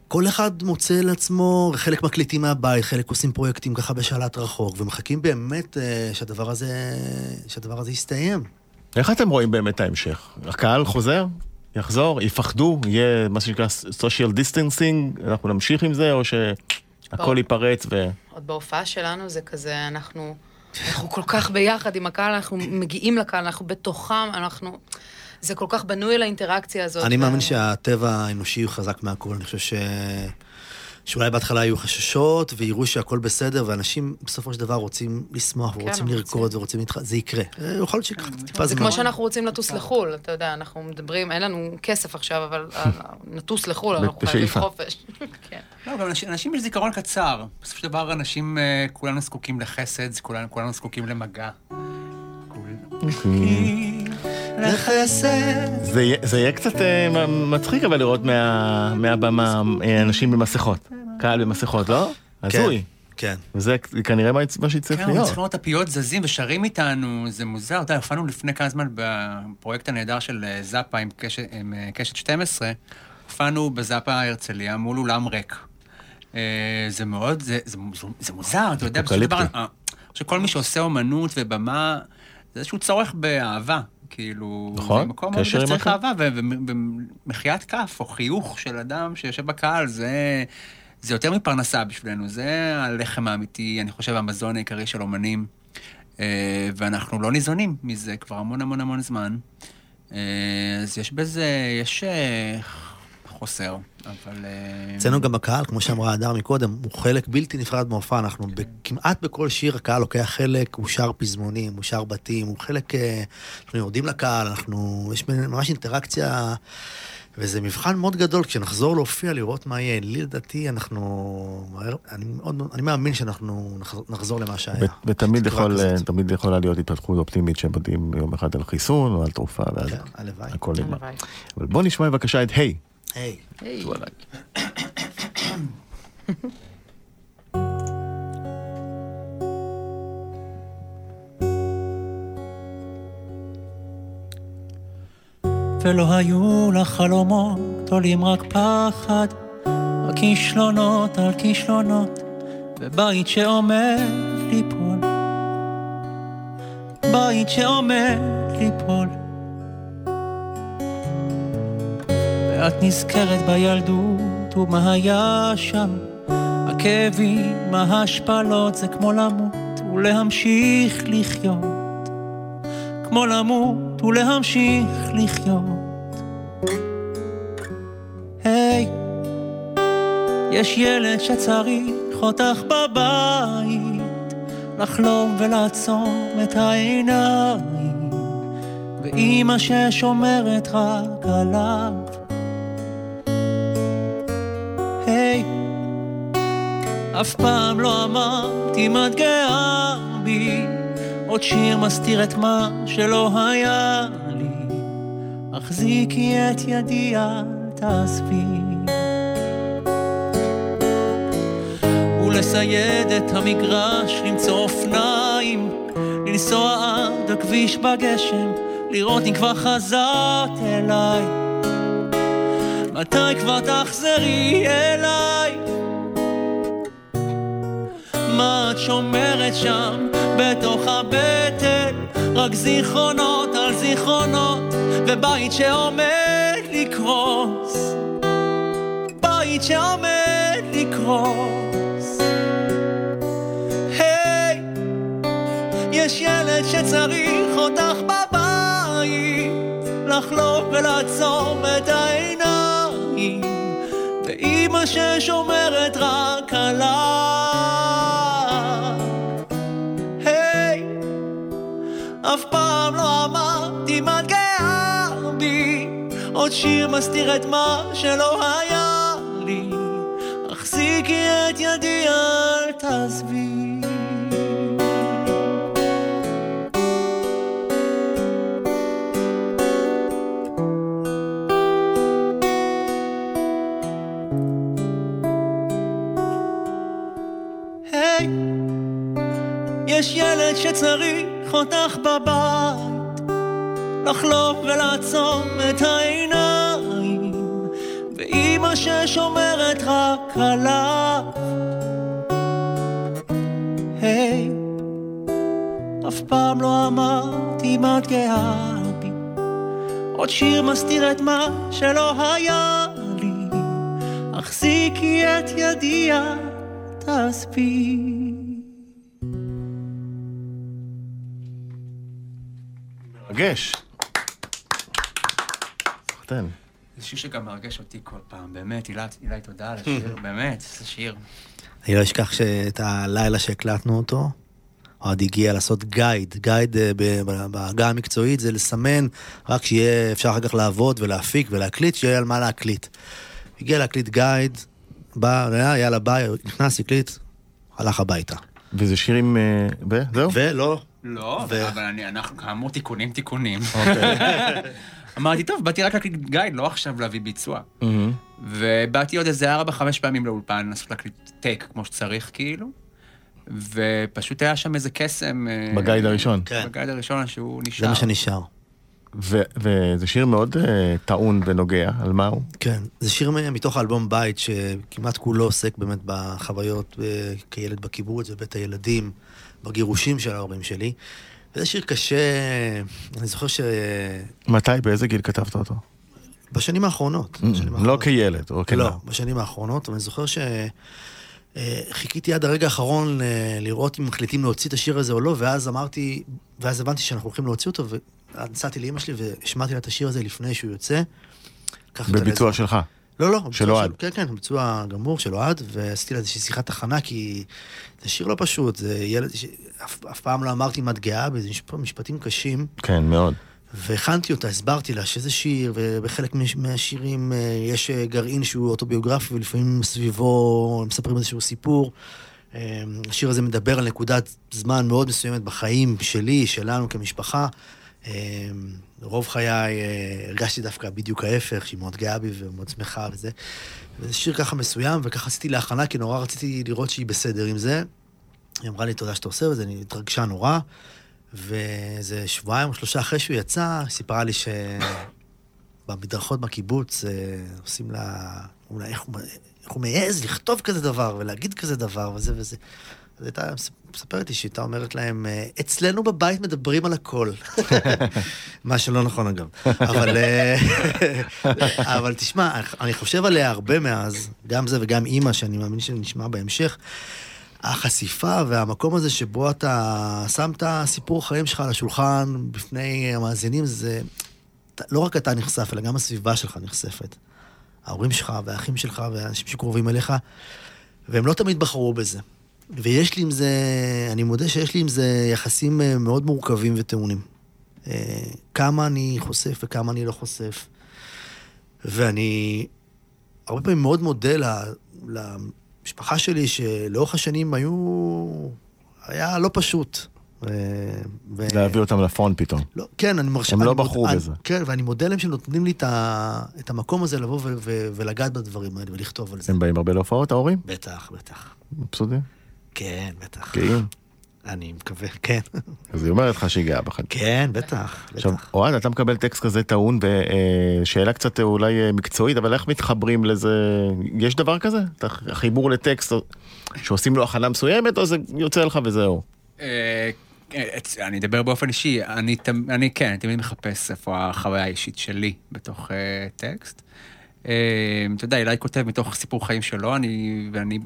E: כל אחד מוצא לעצמו, חלק מקליטים מהבית, חלק עושים פרויקטים ככה בשלט רחוק, ומחכים באמת אה, שהדבר הזה, שהדבר הזה יסתיים.
B: איך אתם רואים באמת את ההמשך? הקהל חוזר? יחזור? יפחדו? יהיה מה שנקרא social distancing? אנחנו נמשיך עם זה, או שהכל. ייפרץ ו...
C: עוד בהופעה שלנו זה כזה, אנחנו, אנחנו כל כך ביחד עם הקהל, אנחנו מגיעים לקהל, אנחנו בתוכם, אנחנו... זה כל כך בנוי על האינטראקציה הזאת.
E: אני מאמין שהטבע האנושי הוא חזק מהכל. אני חושב ש... שאולי בהתחלה יהיו חששות, ויראו שהכל בסדר, ואנשים בסופו של דבר רוצים לשמוח,
C: כן,
E: ורוצים לרקוד, ורוצים להתח... זה יקרה. אה, יכול להיות שיקח טיפה
C: זה
E: זמן.
C: כמו שאנחנו רוצים לטוס לחו"ל, אתה יודע, אנחנו מדברים, אין לנו כסף עכשיו, אבל נטוס לחו"ל, אנחנו חייבים. חופש. כן.
K: לא, גם אנשים, אנשים יש זיכרון קצר. בסופו של דבר אנשים, אה, כולנו זקוקים לחסד, כולנו, כולנו זקוקים למגע. לחסד.
B: זה יהיה- זה יהיה קצת אה, מצחיק אבל לראות מה- מהבמה אה, אנשים במסכות. קהל במסכות, לא?
E: כן,
B: הזוי.
E: כן.
B: וזה כנראה מה מה שיצטרך
K: כן,
B: להיות.
K: צריכים לראות את הפיות זזים ושרים איתנו, זה מוזר. אתה יודע, הופענו לפני כמה זמן בפרויקט הנהדר של אה, זאפה עם קשת, עם קשת 12, הופענו בזאפה הרצליה מול אולם ריק. זה מאוד, זה, זה, זה, זה מוזר, אתה יודע, בסופו של דבר, שכל מי שעושה אומנות ובמה, זה איזשהו צורך באהבה. כאילו,
B: נכון,
K: זה מקום
B: קשר עם הקהל.
K: אהבה, ומחיית כף או חיוך של אדם שיושב בקהל, זה, זה יותר מפרנסה בשבילנו, זה הלחם האמיתי, אני חושב, המזון העיקרי של אומנים. אה, ואנחנו לא ניזונים מזה כבר המון המון המון זמן. אה, אז יש בזה, יש אה, חוסר, אבל... אה,
E: אצלנו גם הקהל, כמו שאמרה הדר מקודם, הוא חלק בלתי נפרד מההופעה. אנחנו ב- כמעט בכל שיר הקהל לוקח חלק, הוא שר פזמונים, הוא שר בתים, הוא חלק... אה, אנחנו יורדים לקהל, אנחנו... יש ממש אינטראקציה, וזה מבחן מאוד גדול כשנחזור להופיע, לראות מה יהיה. לי לדעתי, אנחנו... אני, מאוד, אני מאמין שאנחנו נחזור, למה שהיה.
B: ו- ותמיד יכול. אה, תמיד יכולה להיות התפתחות אופטימית שמודיעים יום אחד על חיסון או על תרופה, ואז
E: כן, הלוואי.
B: הכל נגמר. אבל בוא נשמע בבקשה את היי.
E: היי.
C: היי.
D: ולא היו לך חלומות גדולים רק פחד, רק כישלונות על כישלונות, ובית שעומד ליפול. בית שעומד ליפול. ואת נזכרת בילדות ומה היה שם, הכאבים, ההשפלות, זה כמו למות ולהמשיך לחיות. כמו למות ולהמשיך לחיות. היי, יש ילד שצריך אותך בבית, לחלום ולעצום את העיניים, ואימא ששומרת רק עליו. אף פעם לא אמרת אם את גאה בי, עוד שיר מסתיר את מה שלא היה לי. החזיקי את ידי, אל תעזבי. ולסייד את המגרש, למצוא אופניים, לנסוע עד הכביש בגשם, לראות אם כבר חזרת אליי. מתי כבר תחזרי אליי? מה את שומרת שם בתוך הבטן? רק זיכרונות על זיכרונות, ובית שעומד לקרוס. בית שעומד לקרוס. היי, יש ילד שצריך אותך בבית, לחלום ולעצום את העיניים, ואם
H: ששומרת רק עליו. אף פעם לא אמרתי מה את גאה בי, עוד שיר מסתיר את מה שלא היה לי. החזיקי את ידי, אל תעזבי. יש ילד שצריך אותך בבית, לחלום ולעצום את העיניים, ואימא ששומרת רק עליו. היי, אף פעם לא אמרתי מה את גאה בי, עוד שיר מסתיר את מה שלא היה לי, החזיקי את ידי, אל
B: מרגש. סחטיין.
D: זה שיר שגם מרגש אותי כל פעם, באמת, אילי, תודה על השיר, באמת, זה שיר.
E: אני לא אשכח שאת הלילה שהקלטנו אותו, אוהד הגיע לעשות guide. guide אה, ב- ב- בעגה המקצועית זה לסמן, רק שיהיה אפשר אחר כך לעבוד ולהפיק ולהקליט, שיהיה על מה להקליט. הגיע להקליט guide, בא, היה, יאללה ביי, נכנס, הקליט, הלך הביתה.
B: וזה שירים... אה, ב- זהו?
E: ולא,
D: לא,
E: ו-
D: אבל אני, אנחנו כאמור תיקונים, תיקונים.
B: אוקיי.
D: אמרתי, טוב, באתי רק להקליט גייד, לא עכשיו להביא ביצוע.
B: מהמם.
D: ובאתי עוד איזה ארבע, חמש פעמים לאולפן, לנסות להקליט טייק כמו שצריך, כאילו. ופשוט היה שם איזה קסם. אה,
B: בגייד הראשון.
E: כן.
D: בגייד הראשון שהוא נשאר.
E: זה מה שנשאר.
B: ו- וזה שיר מאוד אה, טעון ונוגע, על מה הוא?
E: כן, זה שיר מתוך האלבום בית, שכמעט כולו עוסק באמת בחוויות אה, כילד בקיבוץ, בבית הילדים, בגירושים של ההורים שלי. וזה שיר קשה, אני זוכר
B: מתי, באיזה גיל כתבת אותו?
E: שבשנים האחרונות, בשנים
B: לא
E: האחרונות.
B: כילד, או כנער.
E: לא, בשנים האחרונות, אבל אני זוכר שחיכיתי עד הרגע האחרון אה, לראות אם מחליטים להוציא את השיר הזה או לא, ואז אמרתי, ואז הבנתי שאנחנו הולכים להוציא אותו, ונסעתי לאמא שלי והשמעתי לה את השיר הזה לפני שהוא יוצא.
B: בביצוע שלך.
E: לא, לא.
B: של אוהד.
E: כן, כן, ביצוע גמור של אוהד, ועשיתי לה איזושהי שיחת הכנה, כי זה שיר לא פשוט, זה ילד, ש... אף, אף פעם לא אמרתי אם את גאה בי, זה משפ- משפטים קשים,
B: כן, מאוד.
E: והכנתי אותה, הסברתי לה שזה שיר, ובחלק מהשירים אה, יש אה, גרעין שהוא אוטוביוגרפי, ולפעמים סביבו מספרים איזשהו סיפור. אה, השיר הזה מדבר על נקודת זמן מאוד מסוימת בחיים שלי, שלנו כמשפחה. רוב חיי אה, הרגשתי דווקא בדיוק ההפך, שהיא מאוד גאה בי ומאוד שמחה וזה. וזה שיר ככה מסוים, וככה עשיתי להכנה, כי נורא רציתי לראות שהיא בסדר עם זה. היא אמרה לי, תודה שאתה עושה את זה, אני התרגשה נורא. ואיזה שבועיים או שלושה אחרי שהוא יצא, סיפרה לי שבמדרכות בקיבוץ אה, עושים לה... אולי איך הוא, איך הוא מעז לכתוב כזה דבר ולהגיד כזה דבר וזה וזה. אז הייתה מספרת לי שהיא הייתה אומרת להם, אה, אצלנו בבית מדברים על הכל. מה שלא נכון אגב. אבל, אה, אבל תשמע, אני חושב עליה הרבה מאז, גם זה וגם אימא, שאני מאמין שנשמע בהמשך. החשיפה והמקום הזה שבו אתה שם את הסיפור החיים שלך על השולחן בפני המאזינים, זה... לא רק אתה נחשף, אלא גם הסביבה שלך נחשפת. ההורים שלך והאחים שלך והאנשים שקרובים אליך, והם לא תמיד בחרו בזה. ויש לי עם זה, אני מודה שיש לי עם זה יחסים אה, מאוד מורכבים וטעונים. אה, כמה אני חושף וכמה אני לא חושף. ואני הרבה פעמים מאוד מודה למשפחה שלי, שלאורך השנים היו... היה לא פשוט. אה, ו...
B: להביא אותם לפרונט פתאום.
E: לא, כן, אני מרשה...
B: הם
E: אני
B: לא
E: מוד-
B: בחרו
E: אני-
B: בזה.
E: כן, ואני מודה להם שנותנים לי את, ה... את המקום הזה לבוא ו... ו... ולגעת בדברים האלה ולכתוב על זה.
B: הם באים הרבה להופעות, ההורים?
E: בטח, בטח.
B: מבסוטים?
E: כן, בטח.
B: גאים.
E: אני מקווה, כן.
B: אז היא אומרת לך שהיא גאה בך.
E: כן, בטח,
B: עכשיו. אוהד, אתה מקבל טקסט כזה טעון, ושאלה קצת אולי אה, מקצועית, אבל איך מתחברים לזה? יש דבר כזה? חיבור לטקסט, שעושים לו הכנה מסוימת, או זה יוצא לך וזהו?
D: אה, אה, אני אדבר באופן אישי, אני, אני כן, אני תמיד מחפש איפה החוויה האישית שלי בתוך אה, טקסט. אה, אתה יודע, אילי כותב מתוך סיפור חיים שלו, אני, ואני,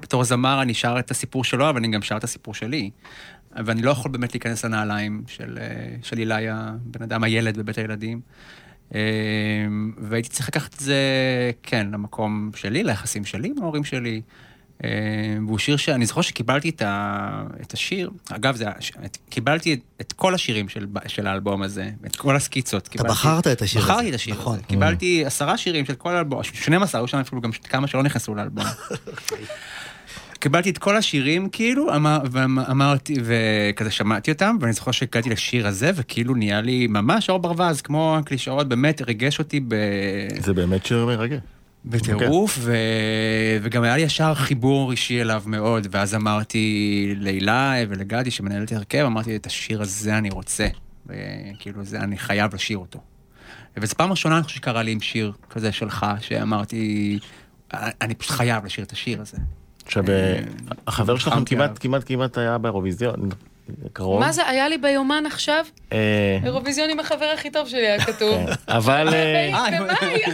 D: בתור זמר אני שר את הסיפור שלו, אבל אני גם שר את הסיפור שלי. ואני לא יכול באמת להיכנס לנעליים של, אה, של אילי, הבן אדם, הילד בבית הילדים. אה, והייתי צריך לקחת את זה, כן, למקום שלי, ליחסים שלי עם ההורים שלי. אה, והוא שיר שאני זוכר שקיבלתי את, ה, את השיר, אגב, זה, את- קיבלתי את, את כל השירים של, של האלבום הזה, את כל הסקיצות. קיבלתי,
E: בחרת את השיר הזה.
D: בחרתי את השיר
E: נכון.
D: הזה. קיבלתי עשרה שירים של כל האלבום, 12, היו שם אפילו גם כמה שלא נכנסו לאלבום. קיבלתי את כל השירים, כאילו, אמר, ואמרתי, וכזה שמעתי אותם, ואני זוכר שהגעתי לשיר הזה, וכאילו נהיה לי ממש אור ברווז, כמו הקלישאות, באמת ריגש אותי ב...
B: זה באמת שיר מרגש.
D: בטירוף, ו... וגם היה לי ישר חיבור אישי אליו מאוד, ואז אמרתי להילה ולגדי, שמנהלת הרכב, אמרתי, את השיר הזה אני רוצה, וכאילו, זה, אני חייב לשיר אותו. וזו פעם ראשונה, אני חושב שקרה לי עם שיר כזה שלך, שאמרתי, אני פשוט חייב לשיר את השיר הזה.
B: עכשיו, אה, החבר שלכם כמעט. כמעט, כמעט היה באירוויזיון, קרוב.
C: מה זה, היה לי ביומן עכשיו?
B: אה,
C: אירוויזיון עם החבר הכי טוב שלי היה כתוב.
B: אבל אה,
C: עכשיו?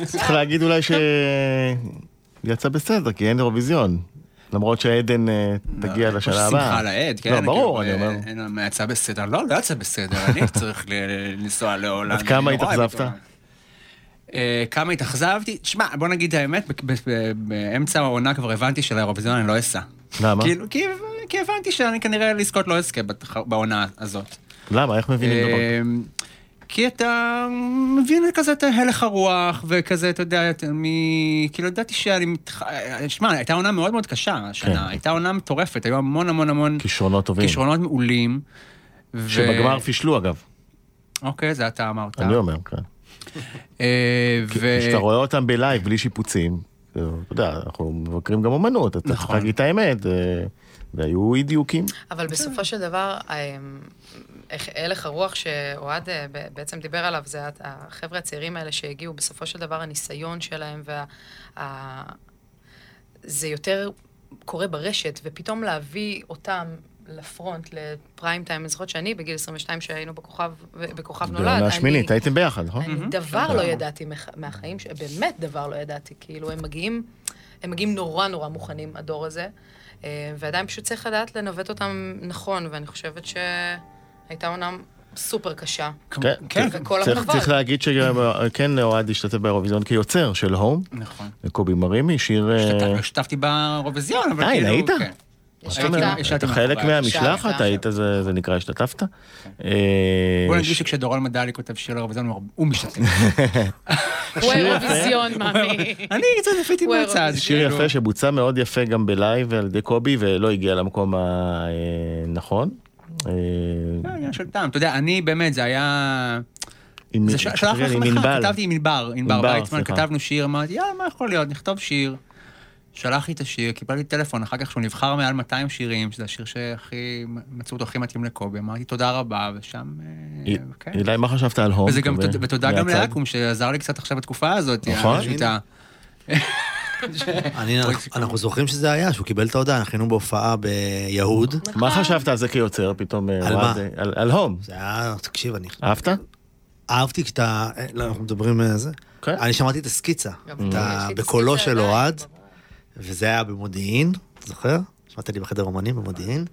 B: צריך להגיד אולי שיצא בסדר, כי אין אירוויזיון. למרות שעדן אה, תגיע לשנה הבאה.
D: שמחה לאיד, כן?
B: לא, ברור,
D: כאילו,
B: אני אומר.
D: יצא בסדר. לא, לא יצא בסדר, אני צריך ל- לנסוע להולנד.
B: עד כמה התאכזבת?
D: אה, כמה התאכזבתי? תשמע, בוא נגיד את האמת, באמצע העונה כבר הבנתי שלאירוויזיון אני לא אסע.
B: למה?
D: כאילו, כי- הבנתי שאני כנראה לזכות לא אזכה בעונה הזאת.
B: למה? איך מבינים דבר כזה?
D: אמ, כי אתה מבין כזה את הלך הרוח, וכזה, אתה יודע, אתה מ... כאילו, ידעתי שאני... מתח- שמע, הייתה עונה מאוד מאוד קשה
B: כן.
D: השנה, הייתה עונה מטורפת, היו המון המון המון
B: כישרונות טובים.
D: כישרונות מעולים. ו-
B: שבגמר פישלו אגב,
D: אוקיי, זה אתה אמרת.
B: אני אומר, כן.
D: אה,
B: כשאתה רואה אותם בלייב בלי שיפוצים, אתה יודע, אנחנו מבקרים גם אומנות, אתה צריך
D: נכון.
B: להגיד את האמת, והיו אי דיוקים.
C: אבל בסופו של דבר, אמ, הלך הרוח שאוהד אה, ב- בעצם דיבר עליו, זה החבר'ה הצעירים האלה שהגיעו, בסופו של דבר הניסיון שלהם וה... זה יותר קורה ברשת, ופתאום להביא אותם לפרונט, לפריים טיים, אני זוכרת שאני בגיל 22 שהיינו בכוכב, בכוכב נולד,
B: בעונה השמינית, הייתם ביחד, נכון?
C: אני דבר לא ידעתי מח- מהחיים, ש- באמת דבר לא ידעתי. כאילו, הם מגיעים, הם מגיעים נורא נורא מוכנים, הדור הזה, אה, ועדיין פשוט צריך לדעת לנווט אותם נכון, ואני חושבת שהייתה עונה סופר קשה.
B: כן,
D: כן,
C: וכל
B: צריך-. צריך להגיד שכן אוהד השתתף באירוויזיון כיוצר של הום,
D: נכון.
B: וקובי מרימי, שיר... אה,
D: השתת- השתתפתי באירוויזיון, אבל
B: אה,
D: כאילו...
B: היית?
D: כן.
B: אתה חלק. מהמשלחת. היית, זה זה נקרא, השתתפת? אה,
D: בוא נגיד שכשדורון מדלי כותב שיר לאירוויזיון, הוא- משתתף.
C: הוא האירוויזיון, מאמי.
D: אני קצת מהצד.
C: האירוויזיון.
B: שיר. יפה שבוצע מאוד יפה גם בלייב על ידי קובי ולא הגיע למקום הנכון. אה,
D: זה עניין של טעם. אתה יודע, אני באמת, זה היה... זה שלח לך. כתבתי עם ענבר, ענבר ויצמן. כתבנו שיר, אמרתי, יאללה, מה יכול להיות, נכתוב שיר. שלח לי את השיר, קיבלתי טלפון, אחר כך שהוא נבחר מעל 200 שירים, שזה השיר שהכי, מצאו אותו הכי מתאים לקובי, אמרתי תודה רבה, ושם, אה, כן.
B: אילי, מה חשבת על הום?
D: וזה גם,
B: כזה,
D: ותודה גם? לאקו"ם, שעזר לי קצת עכשיו בתקופה הזאת,
B: נכון.
D: הפשוטה.
E: אני, אנחנו זוכרים שזה היה, שהוא קיבל את ההודעה, אנחנו היינו בהופעה ביהוד.
B: מה חשבת על זה כיוצר פתאום? אה,
E: על מה?
B: אה, על- הום.
E: זה היה, תקשיב, אני
B: אהבת?
E: אהבתי כשאתה, אה, לא, אנחנו מדברים על זה.
B: כן.
E: אני שמעתי את הסקיצה, בקולו של. אוהד, וזה היה במודיעין, זוכר? שמעת לי בחדר אומנים במודיעין,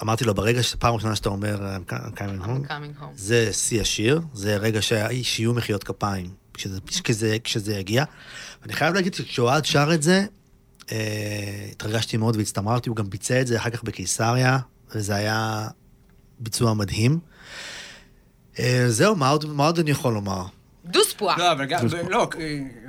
E: ואמרתי לו, ברגע שפעם ראשונה שאתה אומר, I'm coming home,
C: coming home.
E: זה שיא השיר, זה רגע שיהיו מחיאות כפיים, כשזה, כשזה, כשזה יגיע. ואני חייב להגיד שכשאוהד שר את זה, אה, התרגשתי מאוד והצטמררתי, הוא גם ביצע את זה אחר כך בקיסריה, וזה היה ביצוע מדהים. אה, זהו, מה עוד, מה עוד אני יכול לומר?
C: דוס פואה.
D: לא, אבל גם, לא,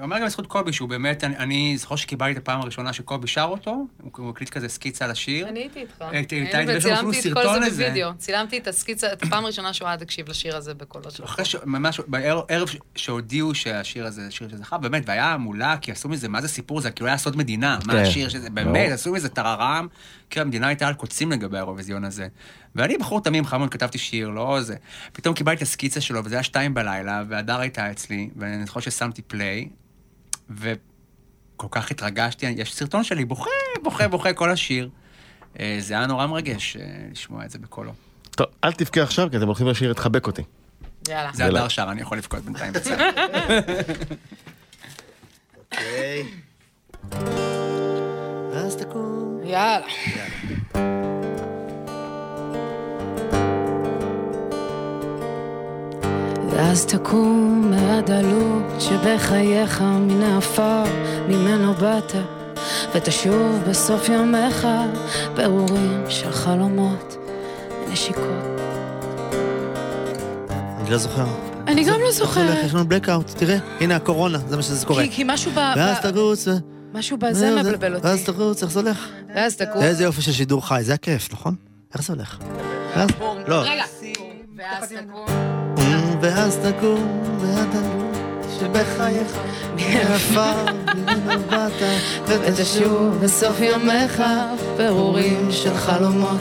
D: אומר גם לזכות קובי, שהוא באמת, אני- זוכר שקיבלתי את הפעם הראשונה שקובי שר אותו, הוא הקליט כזה סקיצה על השיר.
C: אני הייתי איתך.
D: אה, הייתי- אפילו
C: וצילמתי את כל
D: סרטון
C: זה
D: לזה.
C: בווידאו. צילמתי את הסקיצה, את הפעם הראשונה שאוהד הקשיב לשיר הזה בקולו שלו.
D: אחרי ש... ממש, בערב שהודיעו שהשיר הזה זה שיר שזכה, באמת, והיה מולה, כי עשו מזה, מה זה סיפור הזה? כאילו היה סוד מדינה, מה
B: כן.
D: השיר שזה, באמת. עשו מזה טררם, כי המדינה הייתה על קוצים לגבי האירוויזיון הזה. ואני בחור תמים, חמוד, כתבתי שיר, לא זה. פתאום קיבלתי את הסקיצה שלו, וזה היה שתיים בלילה, והדר הייתה אצלי, ואני זוכר ששמתי פליי, וכל כך התרגשתי, יש סרטון שלי, בוכה, בוכה, בוכה כל השיר. אה, זה היה נורא מרגש אה, לשמוע את זה בקולו.
B: טוב, אל תבכה עכשיו, כי אתם הולכים לשיר את חבק אותי.
C: יאללה.
D: זה הדר שר, אני יכול לבכות בינתיים בצד.
E: אוקיי. ואז תקום.
C: יאללה.
F: ואז תקום מהדלות שבחייך מן העפר, ממנו באת, ותשוב בסוף ימיך פירורים של חלומות ונשיקות.
E: אני לא זוכר.
F: אני גם לא זוכרת.
E: יש לנו blackout, תראה, הנה הקורונה, זה מה שזה קורה.
F: כי, משהו, ב,
E: ואז תרוץ, ו-
F: משהו בזה
E: ואז-
F: מבלבל אותי.
E: ואז תרוץ, איך זה הולך?
C: ואז תקום.
E: איזה יופי של שידור חי, זה הכיף, נכון? איך זה הולך? ואז- לא.
C: רגע. ואז תקום.
E: ואז תקום, והדלות שבחייך, מעפר, באת,
F: ותשוב בסוף ימיך פירורים של חלומות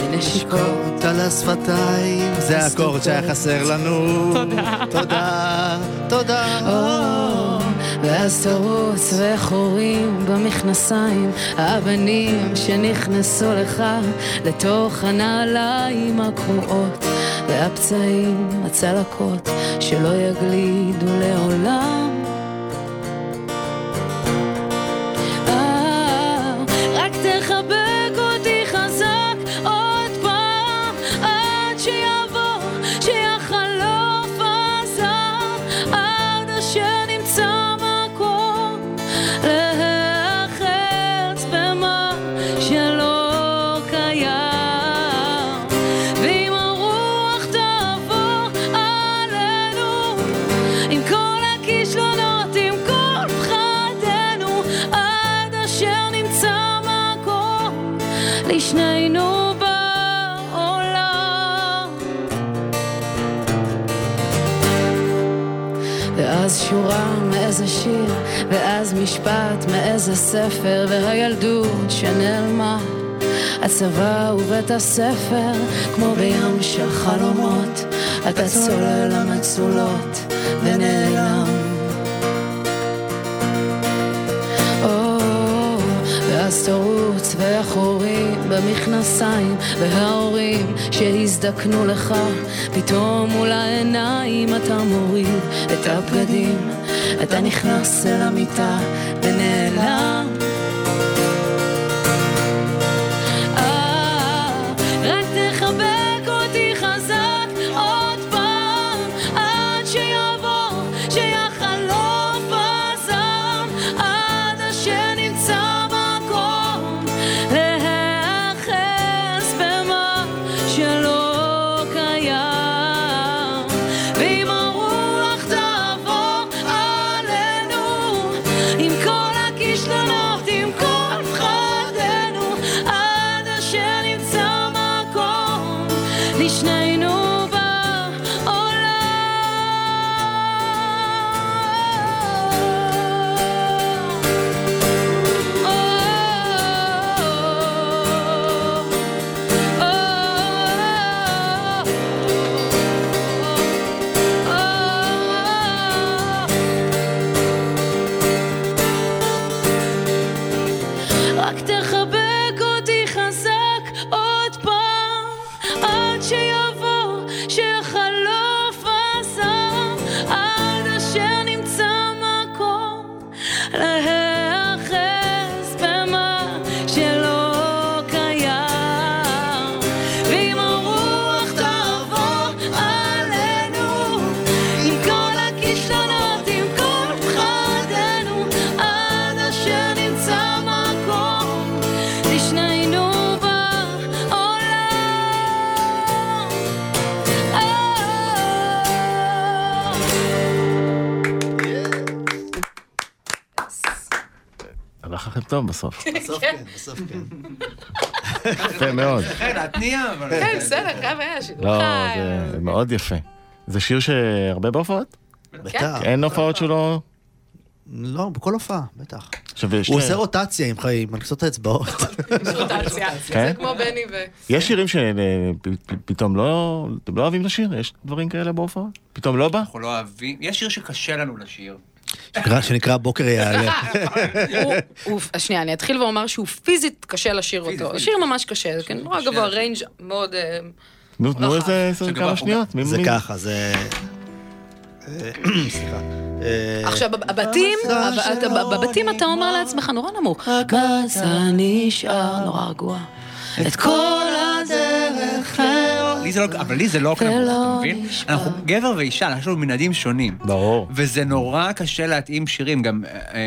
F: ונשיקות.
E: נשיקות על השפתיים, זה האקורד שהיה חסר לנו. תודה. תודה, תודה.
F: ואז תרוץ וחורים במכנסיים האבנים שנכנסו לך לתוך הנעליים הקרועות והפצעים, הצלקות שלא יגלידו לעולם מאיזה שיר, ואז משפט מאיזה ספר, והילדות שנעלמה. הצבא ובית הספר, כמו בים של חלומות, אתה צולל המצולות ונעלם. או, ואז תרוץ ואחורים במכנסיים, וההורים שהזדקנו לך, פתאום מול העיניים אתה מוריד את הבגדים, אתה נכנס אל המיטה ונעלם.
B: טוב בסוף.
E: בסוף כן, בסוף כן.
B: יפה מאוד.
D: כן, להתניע, אבל...
C: כן, בסדר, חבר'ה, שידור
B: לא,
C: חי.
B: זה מאוד יפה. זה שיר שהרבה בהופעות?
E: בטח.
B: אין הופעות שלו?
E: לא, בכל הופעה, בטח.
B: עכשיו, יש...
E: הוא עושה רוטציה עם חיים, קצות האצבעות.
C: רוטציה.
B: כן?
C: זה כמו בני ו...
B: יש שירים שפתאום לא... אתם לא אוהבים לשיר? יש דברים כאלה בהופעות? פתאום לא בא?
D: אנחנו לא אוהבים, יש שיר שקשה לנו לשיר.
E: שנקרא- שנקרא בוקר יעלה.
C: שנייה, אני אתחיל ואומר שהוא פיזית קשה לשיר אותו. שיר ממש קשה, זה כן, נורא גבוה. ריינג' מאוד... אה,
B: נו, תנו. איזה כמה שניות.
E: זה ככה, זה... אה, סליחה. אה,
C: עכשיו, בב- הבתים, הב- אתה- בבתים אתה אומר לעצמך נורא נמוך. מזה נשאר נורא רגוע. את כל הדרך
D: לי זה לא- אבל לי זה לא קנבוס, אתה
F: ולא
D: מבין? אנחנו גבר ואישה, יש לנו מנהדים שונים.
B: ברור.
D: וזה נורא קשה להתאים שירים, גם אה, אה,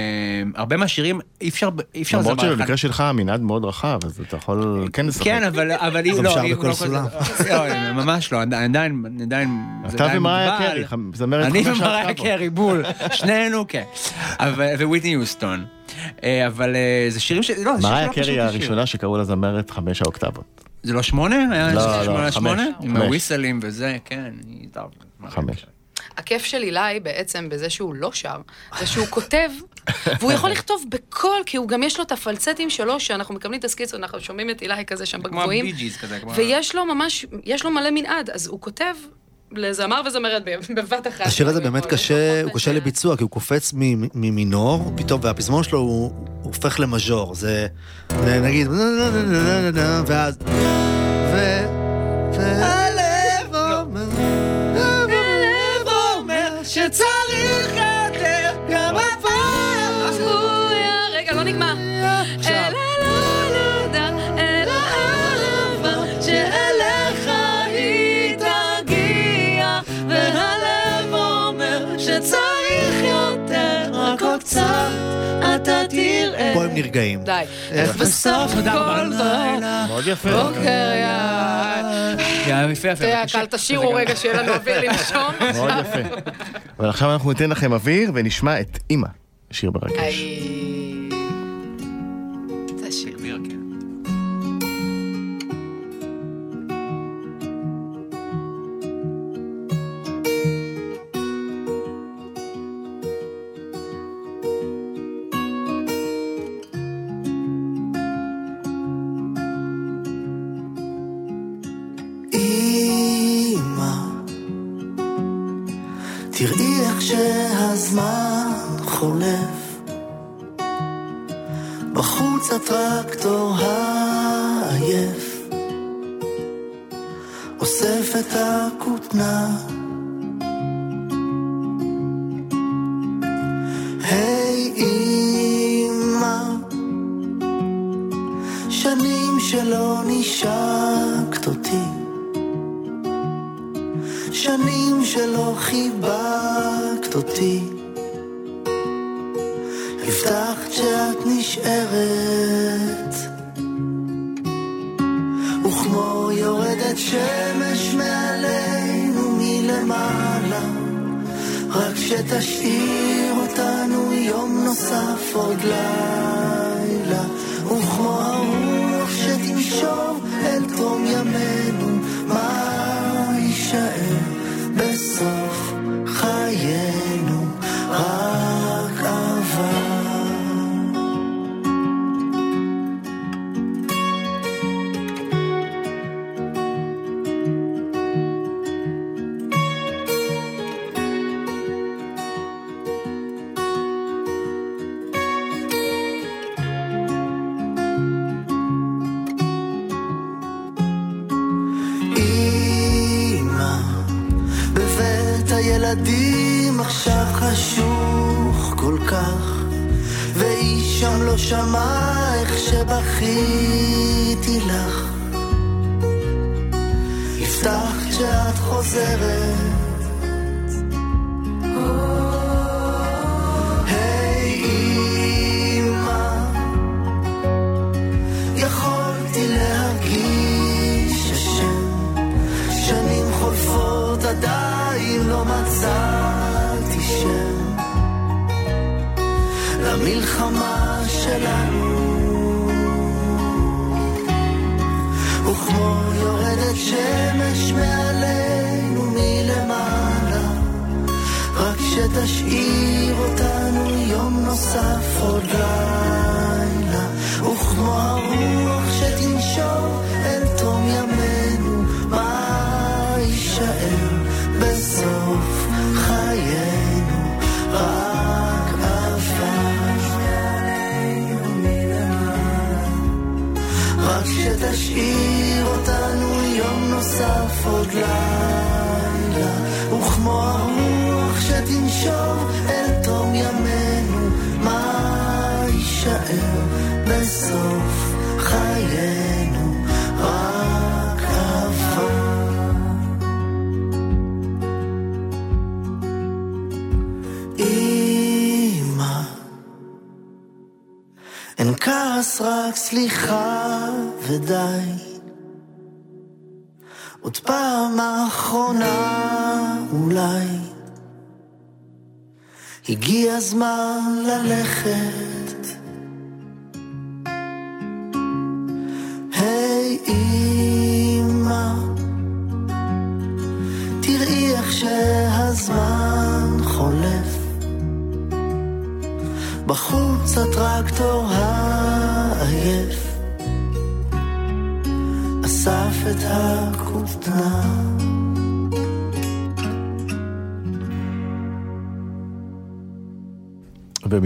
D: הרבה מהשירים אי אפשר, אי אפשר
B: למרות
D: אחד.
B: שבמקרה שלך המנעד מאוד רחב, אז אתה יכול כן לשחק.
D: כן, אבל, אבל היא
E: גם
D: לא, היא
E: בכל
D: לא
E: סולם.
D: לא, ממש לא, עדיין, עדיין,
B: אתה ומריה. קרי, זמרת
D: אני
B: חמש
D: ומריה
B: האוקטבות.
D: קרי, בול, שנינו, כן. אבל- וויטני יוסטון. אה, אבל זה שירים ש... לא, זה שיר
B: מריה
D: שלא פשוט
B: קרי
D: לשיר.
B: הראשונה שקראו לה זמרת חמש האוקטבות.
D: זה לא שמונה? היה
B: לא,
D: שמונה
B: לא,
D: שמונה?
B: חמש.
D: עם. הוויסלים וזה, כן.
B: חמש.
C: הכיף של אילי בעצם בזה שהוא לא שר, זה שהוא כותב, והוא יכול לכתוב בקול, כי הוא גם יש לו את הפלצטים שלו, שאנחנו מקבלים את הסקיצות, אנחנו שומעים את אילי כזה שם
D: כמו
C: בגבוהים,
D: הבי ג'יז כזה, כמו...
C: ויש לו ממש, יש לו מלא מנעד, אז הוא כותב לזמר וזמרת בבת אחת.
E: השיר הזה באמת קשה, הוא קשה לביצוע, כי הוא קופץ ממינור, פתאום, והפזמון שלו הוא הופך למז'ור. זה, נגיד, ואז... פה הם נרגעים.
C: די.
E: איך
C: בסוף כל זאת.
B: מאוד יפה.
C: בוקר, יא...
D: יא, יפה, יפה.
C: קל, תשאירו רגע שיהיה לנו אוויר לנשום.
B: מאוד יפה. אבל עכשיו אנחנו ניתן לכם אוויר ונשמע את אימא, שיר ברגש.
J: הטרקטור העייף אוסף את הכותנה אל תום ימינו מה יישאר בסוף חיינו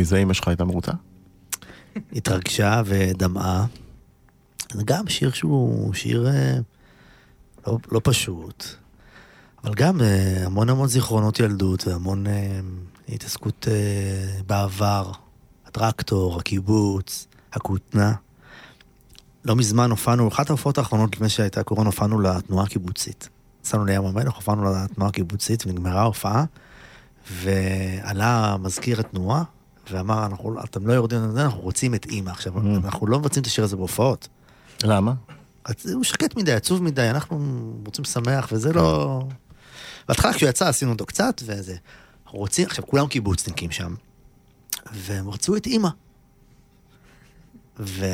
B: ומזה אמא שלך הייתה מרוצה?
E: התרגשה ודמעה. זה גם שיר שהוא שיר אה, לא, לא פשוט, אבל גם אה, המון המון זיכרונות ילדות והמון אה, התעסקות בעבר, הטרקטור, הקיבוץ, הכותנה. לא מזמן הופענו, אחת ההופעות האחרונות לפני שהייתה קורונה, הופענו לתנועה הקיבוצית. נסענו לים המלך, הופענו לתנועה הקיבוצית ונגמרה ההופעה, ועלה מזכיר התנועה, ואמר, אנחנו, אתם לא יורדים על זה, אנחנו רוצים את אימא. עכשיו,
B: Mm.
E: אנחנו לא מבצעים את השיר הזה בהופעות.
B: למה?
E: אז הוא שקט מדי, עצוב מדי, אנחנו רוצים לשמח, וזה לא... בהתחלה כשהוא יצא עשינו אותו קצת, וזה... אנחנו רוצים, עכשיו כולם קיבוצניקים שם, והם רצו את אימא. ו...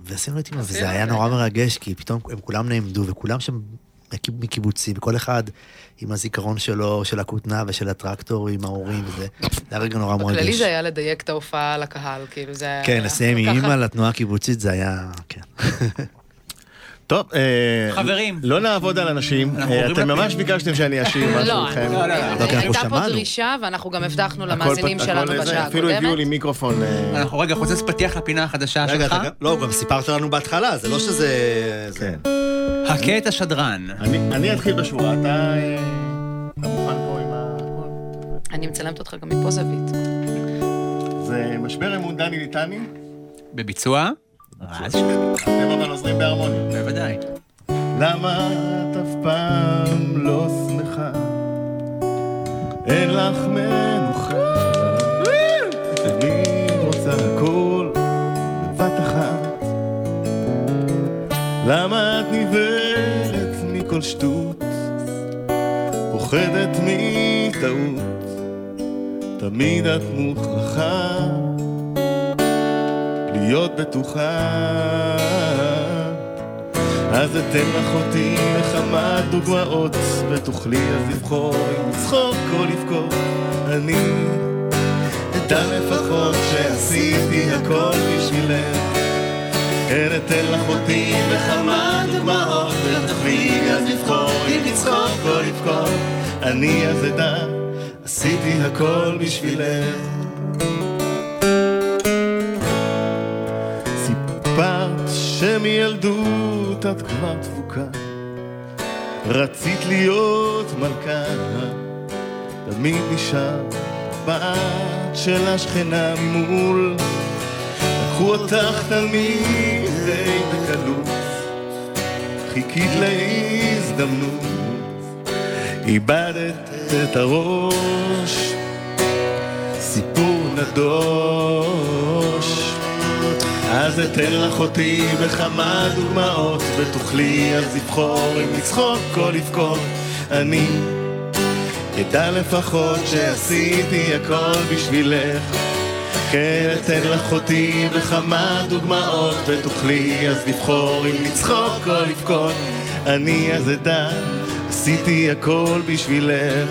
E: ועשינו את אימא, וזה היה נורא מרגש, כי פתאום הם כולם נעמדו, וכולם שם מקיבוצים, וכל אחד עם הזיכרון שלו, של הכותנה ושל הטרקטור עם ההורים, וזה זה היה רגע נורא מרגש.
C: בכללי זה היה לדייק את ההופעה לקהל, כאילו זה היה...
E: כן, לסיים עם. אימא לתנועה הקיבוצית, זה היה... כן.
B: טוב, אה,
D: חברים.
B: לא נעבוד על אנשים.
D: אנחנו
B: אה, אתם. ממש ביקשתם שאני אשאיר משהו
C: לא,
B: איתכם.
D: לא, לא, לא.
E: לא, כי אנחנו
C: הייתה פה. דרישה, ואנחנו גם הבטחנו למאזינים שלנו בשעה
B: אפילו הביאו לי
C: הקודמת.
B: מיקרופון. אה,
D: אנחנו רגע, חוצץ פתיח לפינה החדשה
E: רגע,
D: שלך.
E: לא, גם סיפרת לנו בהתחלה, זה לא שזה...
D: הכה את השדרן.
B: אני אני אתחיל בשורה, אתה אה, אתה מוכן פה עם הכל?
C: אני מצלמת אותך גם מפה זווית.
B: זה משבר אמון דני ליטני,
D: בביצוע? רז
B: אתם אבל עוזרים בהרמוניה.
D: בוודאי.
B: למה את אף פעם לא שמחה? אין לך מנוחה. אני רוצה הכל בבת אחת. למה מכל שטות? פוחדת מטעות. תמיד את מוכרחה להיות בטוחה. אז אתן לך אותי לכמה דוגמאות, ותוכלי אז לבחור אם לצחוק או לבכות. אני אדע לפחות שעשיתי הכל בשבילך. אתן לך אותי בכמה דוגמאות, ותוכלי אז לבחור אם לצחוק או לבכות. אני אז אדע, עשיתי הכל בשבילך. סיפרת שמילדות את כבר דבוקה, רצית להיות מלכה, תמיד נשאר בת של השכנה ממול, לקחו אותך תמיד די בקלות, חיכית להזדמנות, איבדת את הראש, סיפור נדוש. אז אתן לך אותי בכמה דוגמאות, ותוכלי אז לבחור אם לצחוק או לבכות. אני אדע לפחות שעשיתי הכל בשבילך. כן, אתן לך אותי בכמה דוגמאות, ותוכלי אז לבחור אם לצחוק או לבכות. אני אז אדע, עשיתי הכל בשבילך.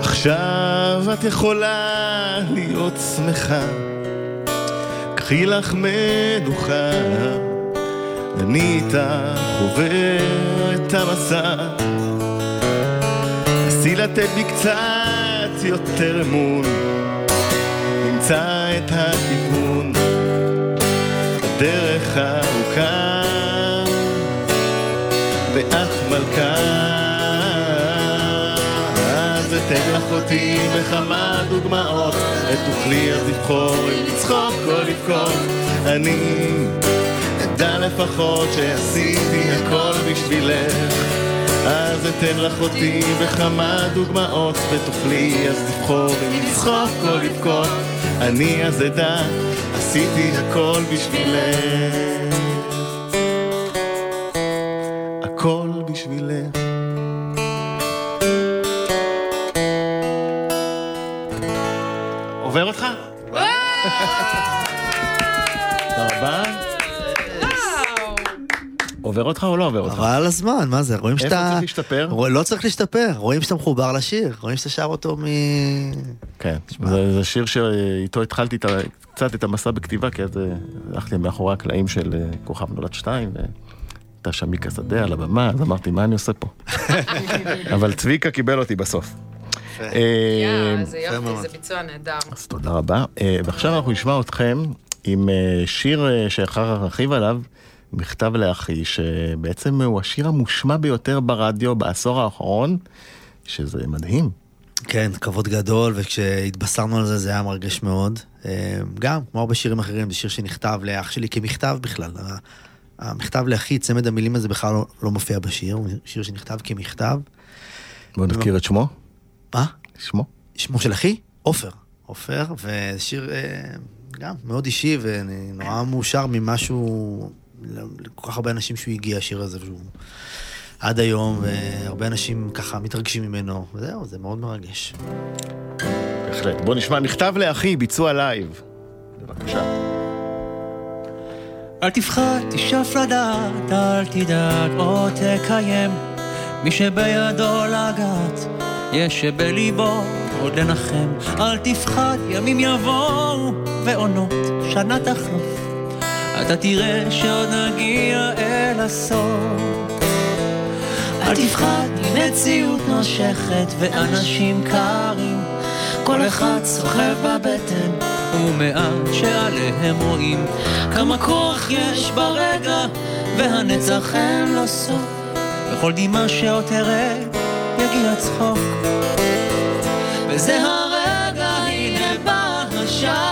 B: עכשיו את יכולה להיות שמחה, קחי לך מנוחה, אני איתך עובר את המסע. נסי לתת בי קצת יותר אמון, נמצא את הכיוון, הדרך ארוכה, ואת מלכה. אז אתן לך אותי בכמה דוגמאות, ותוכלי אז לבחור אם לצחוק או לבכות. אני אדע לפחות שעשיתי הכל בשבילך. אז אתן לך אותי בכמה דוגמאות ותוכלי אז לבחור אם לצחוק או לבכות. אני אז אדע, עשיתי הכל בשבילך. הכל בשבילך. עובר אותך? עובר אותך או לא עובר אותך?
E: חבל על הזמן, מה זה? רואים שאתה...
B: איפה צריך להשתפר?
E: רוא- לא צריך להשתפר, רואים שאתה מחובר לשיר, רואים שאתה שר אותו מ...
B: כן, זה, זה שיר שאיתו התחלתי את ה, קצת את המסע בכתיבה, כי אז אה, הלכתי מאחורי הקלעים של אה, כוכב נולד שתיים, והייתה שם מיקה שדה על הבמה, אז אמרתי, מה אני עושה פה? אבל צביקה קיבל אותי בסוף. אה,
E: יפה
C: יופי. זה ביצוע נהדר.
B: אז תודה רבה. ועכשיו אנחנו נשמע אתכם עם שיר שאחר כך נרחיב עליו, מכתב לאחי, שבעצם הוא השיר המושמע ביותר ברדיו בעשור האחרון, שזה מדהים.
E: כן, כבוד גדול, וכשהתבשרנו על זה, זה היה מרגש מאוד. אה, גם, כמו הרבה שירים אחרים, זה שיר שנכתב לאח שלי כמכתב בכלל. המכתב לאחי, צמד המילים הזה בכלל לא, לא מופיע בשיר, הוא שיר שנכתב כמכתב.
B: בואו נזכיר את שמו.
E: מה?
B: שמו?
E: שמו של אחי? עופר. עופר, וזה שיר אה, גם מאוד אישי, ואני נורא מאושר ממשהו, לכל כך הרבה אנשים שהוא הגיע, השיר הזה, שהוא עד היום, והרבה אנשים ככה מתרגשים ממנו, וזהו, זה מאוד מרגש.
B: בהחלט. בואו נשמע מכתב לאחי, ביצוע לייב. בבקשה.
H: אל תפחד, תשאף לדעת, אל תדאג או תקיים. מי שבידו לגעת, יש שבליבו עוד לנחם. אל תפחד, ימים יבואו ועונות, שנה תחלוף. אתה תראה שעוד נגיע אל הסוף. אל תפחד, מציאות נושכת ואנשים קרים. כל אחד סוחב בבטן, ומעט שעליהם רואים כמה כוח יש ברגע, והנצח אין לו סוף. בכל דמעה שעוד תראה, יגיע צחוק. וזה הרגע, הנה בא השער.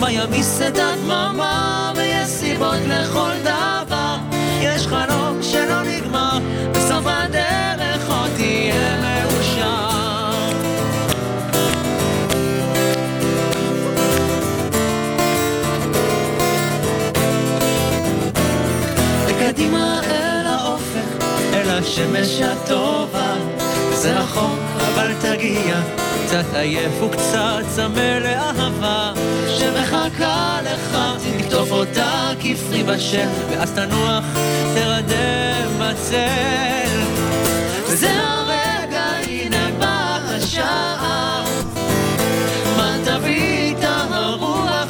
H: מה ימיס את הדממה? ויש סיבות לכל דבר. יש חלום שלא נגמר, בסוף הדרך עוד תהיה מאושר. וקדימה אל האופק, אל השמש הטובה. זה רחוק, אבל תגיע, קצת עייף וקצת צמא לאהבה, שמחכה לך, תקטוף אותה כפרי בשל, ואז תנוח, תרדם בצל. וזה הרגע, הנה בא השער. מה תביא איתה הרוח?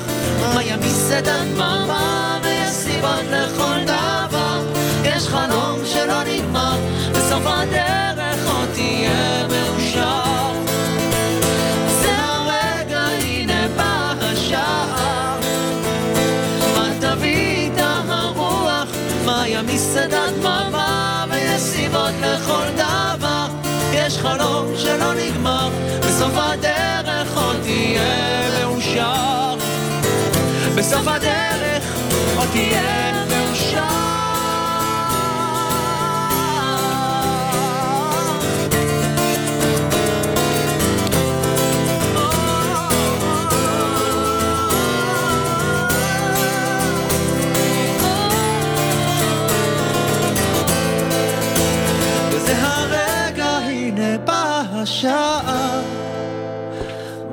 H: מה ימיס את הדממה? ויש סיבות לכל דבר. יש חלום שלא נגמר, בסוף הדרך עוד תהיה חלום שלא נגמר, בסוף הדרך עוד תהיה מאושר. בסוף הדרך עוד תהיה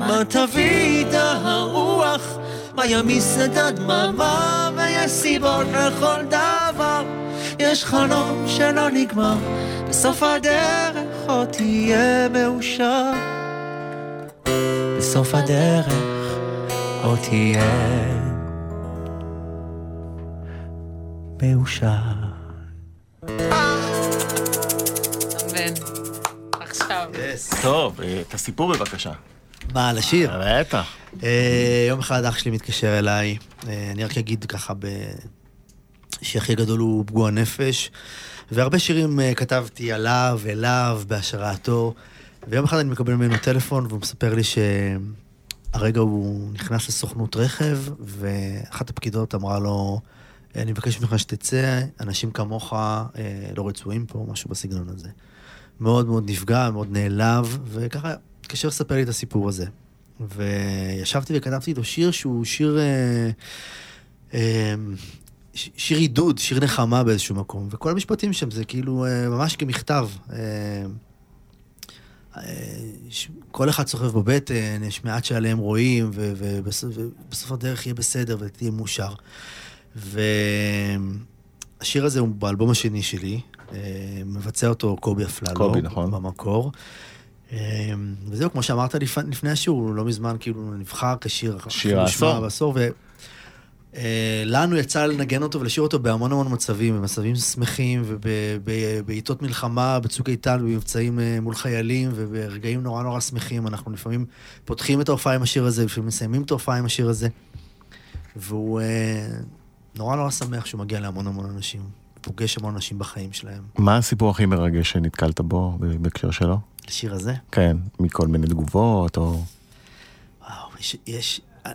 H: מה תביא איתה הרוח? מה ימיס את הדממה? ויש סיבות לכל דבר. יש חלום שלא נגמר, בסוף הדרך עוד תהיה מאושר. בסוף הדרך עוד תהיה מאושר.
B: טוב, אה, את הסיפור בבקשה.
E: מה, על השיר?
B: בטח.
E: אה, יום אחד אח שלי מתקשר אליי, אה, אני רק אגיד ככה, ב... שהכי גדול הוא פגוע נפש, והרבה שירים אה, כתבתי עליו, אליו, בהשראתו, ויום אחד אני מקבל ממנו טלפון, והוא מספר לי שהרגע הוא נכנס לסוכנות רכב, ואחת הפקידות אמרה לו, אני מבקש ממך שתצא, אנשים כמוך אה, לא רצויים פה, משהו בסגנון הזה. מאוד מאוד נפגע, מאוד נעלב, וככה התקשר לספר לי את הסיפור הזה. וישבתי וכתבתי איתו שיר שהוא שיר... אה, אה, שיר עידוד, שיר נחמה באיזשהו מקום, וכל המשפטים שם זה כאילו אה, ממש כמכתב. כל אחד סוחב בבטן, יש מעט שעליהם רואים, ובסוף, ובסוף הדרך יהיה בסדר ותהיה מאושר. והשיר הזה הוא באלבום השני שלי, מבצע אותו קובי אפללו.
B: קובי, נכון.
E: במקור. אה, וזהו, כמו שאמרת לפ- לפני השיעור, לא מזמן כאילו נבחר כשיר
B: שיר העשור.
E: בעשור, ו... אה, יצא לנגן אותו ולשיר אותו בהמון המון מצבים, במצבים שמחים ובעיתות מלחמה, בצוק איתן, במבצעים אה, מול חיילים וברגעים נורא נורא שמחים. אנחנו לפעמים פותחים את ההופעה עם השיר הזה, לפעמים מסיימים את ההופעה עם השיר הזה. והוא אה, נורא נורא שמח שהוא מגיע להמון המון אנשים, פוגש המון אנשים בחיים שלהם.
B: מה הסיפור הכי מרגש שנתקלת בו בהקשר שלו?
E: השיר הזה,
B: כן, מכל מיני תגובות, או...
E: וואו, יש, יש, אה,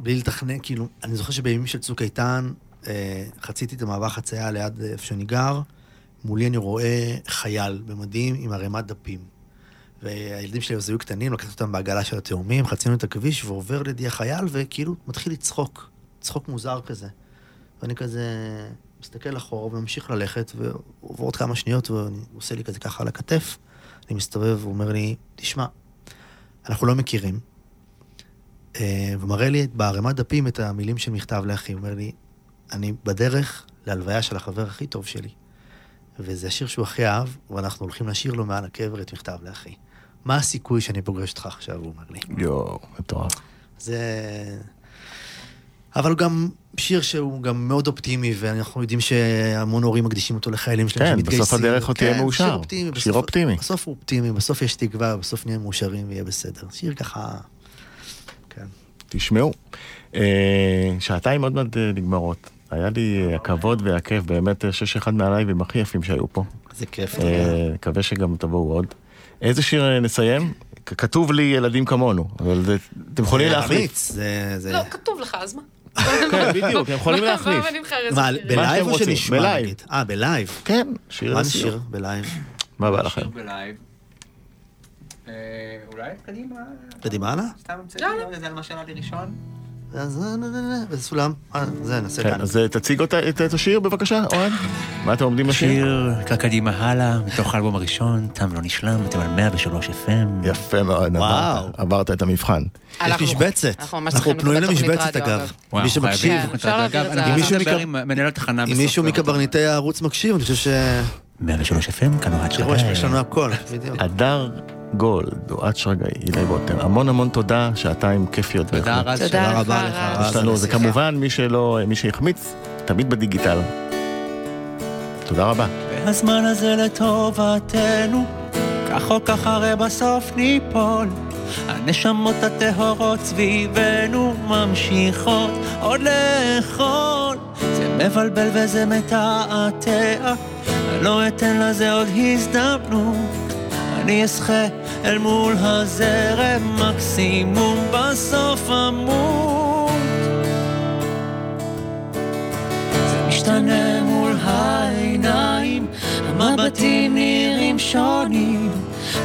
E: בלי לתכנן, כאילו, אני זוכר שבימים של צוק איתן, אה, חציתי את המעבר חצייה ליד אה, איפה שאני גר, מולי אני רואה חייל במדים עם ערימת דפים. והילדים שלי אז היו קטנים, לקחתי אותם בעגלה של התאומים, חצינו את הכביש, ועובר לידי החייל, וכאילו מתחיל לצחוק, צחוק מוזר כזה. ואני כזה מסתכל אחורה וממשיך ללכת, ועוברות כמה שניות, והוא עושה לי כזה ככה על הכתף. אני מסתובב, הוא אומר לי, תשמע, אנחנו לא מכירים. אה, ומראה לי בערימת דפים את המילים של מכתב לאחי. הוא אומר לי, אני בדרך להלוויה של החבר הכי טוב שלי. וזה השיר שהוא הכי אהב, ואנחנו הולכים לשיר לו מעל הקבר את מכתב לאחי. מה הסיכוי שאני פוגש אותך עכשיו, הוא אומר לי.
B: יואו, מטורף.
E: זה... אבל הוא גם שיר שהוא גם מאוד אופטימי, ואנחנו יודעים שהמון הורים מקדישים אותו לחיילים שלהם
B: כן,
E: שמתגייסים.
B: בסוף הדרך עוד תהיה
E: כן,
B: מאושר.
E: שיר אופטימי.
B: שיר
E: בסוף-
B: אופטימי.
E: בסוף הוא אופטימי, בסוף יש תקווה, בסוף נהיה מאושרים ויהיה בסדר. שיר ככה... כן.
B: תשמעו, אה, שעתיים עוד מעט אה, נגמרות. היה לי אה, הכבוד והכיף, באמת, שש אחד מהלייבים הכי יפים שהיו פה.
E: זה כיף.
B: מקווה שגם תבואו עוד. איזה שיר נסיים? כתוב לי ילדים כמונו, אבל אתם יכולים להחליף.
E: זה-
C: לא, כתוב לך, אז מה?
B: כן, בדיוק, אתם יכולים להחליף.
C: מה
E: מה? בלייב או שנשמע
B: בלייב.
E: אה, בלייב.
B: כן, שיר
E: מה
B: לסיום.
E: נשיר בלייב?
B: מה בא לכם?
D: שיר בלייב. אה, אולי קדימה?
E: קדימה הלאה?
D: סתם המצאתי זה על מה שעלה לי ראשון?
E: אז אה, איזה סולם? אה, זה, נעשה
B: כן,
E: כאן.
B: אז אה, תציג את השיר בבקשה, אוהד. מה אתם עומדים לשיר?
D: שיר נקרא קדימה הלאה, מתוך האלבום הראשון, תם לא נשלם, אתם על 103 FM.
B: יפה מאוד,
E: וואו.
B: עברת- את המבחן.
E: יש משבצת.
C: אנחנו
E: פנויים למשבצת, אגב. מי שמקשיב, אם. מישהו. מקברניטי הערוץ מקשיב, אני חושב ש...
D: 103 FM, כאן אוהד שרגאי.
E: יש לנו הכל, בדיוק.
B: הדר גולד, אוהד שרגאי, אילי בוטר, המון המון תודה, שעתיים כיפיות.
D: תודה. רז.
C: תודה
E: רבה לך,
C: רז.
B: זה. כמובן, מי שלא, מי שהחמיץ, תמיד בדיגיטל. תודה רבה.
H: והזמן הזה לטובתנו, כך או כך הרי בסוף ניפול. הנשמות הטהורות סביבנו ממשיכות עוד לאכול. זה מבלבל וזה מתעתע, אני לא אתן לזה עוד הזדמנות. אני אשחה אל מול הזרם, מקסימום בסוף אמות. זה משתנה מול העיניים, המבטים נראים שונים.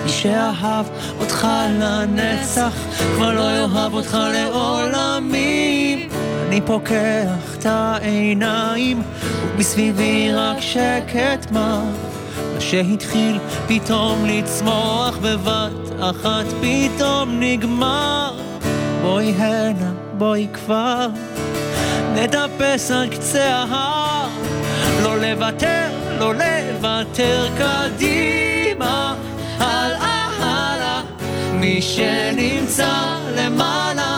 H: מי שאהב אותך לנצח, כבר לא יאהב אותך לעולמים. אני פוקח את העיניים, ומסביבי רק שקט מר. שהתחיל פתאום לצמוח בבת אחת פתאום נגמר. בואי הנה, בואי כבר. נטפס על קצה ההר, לא לוותר, לא לוותר קדימה, הלאה הלאה, מי שנמצא למעלה,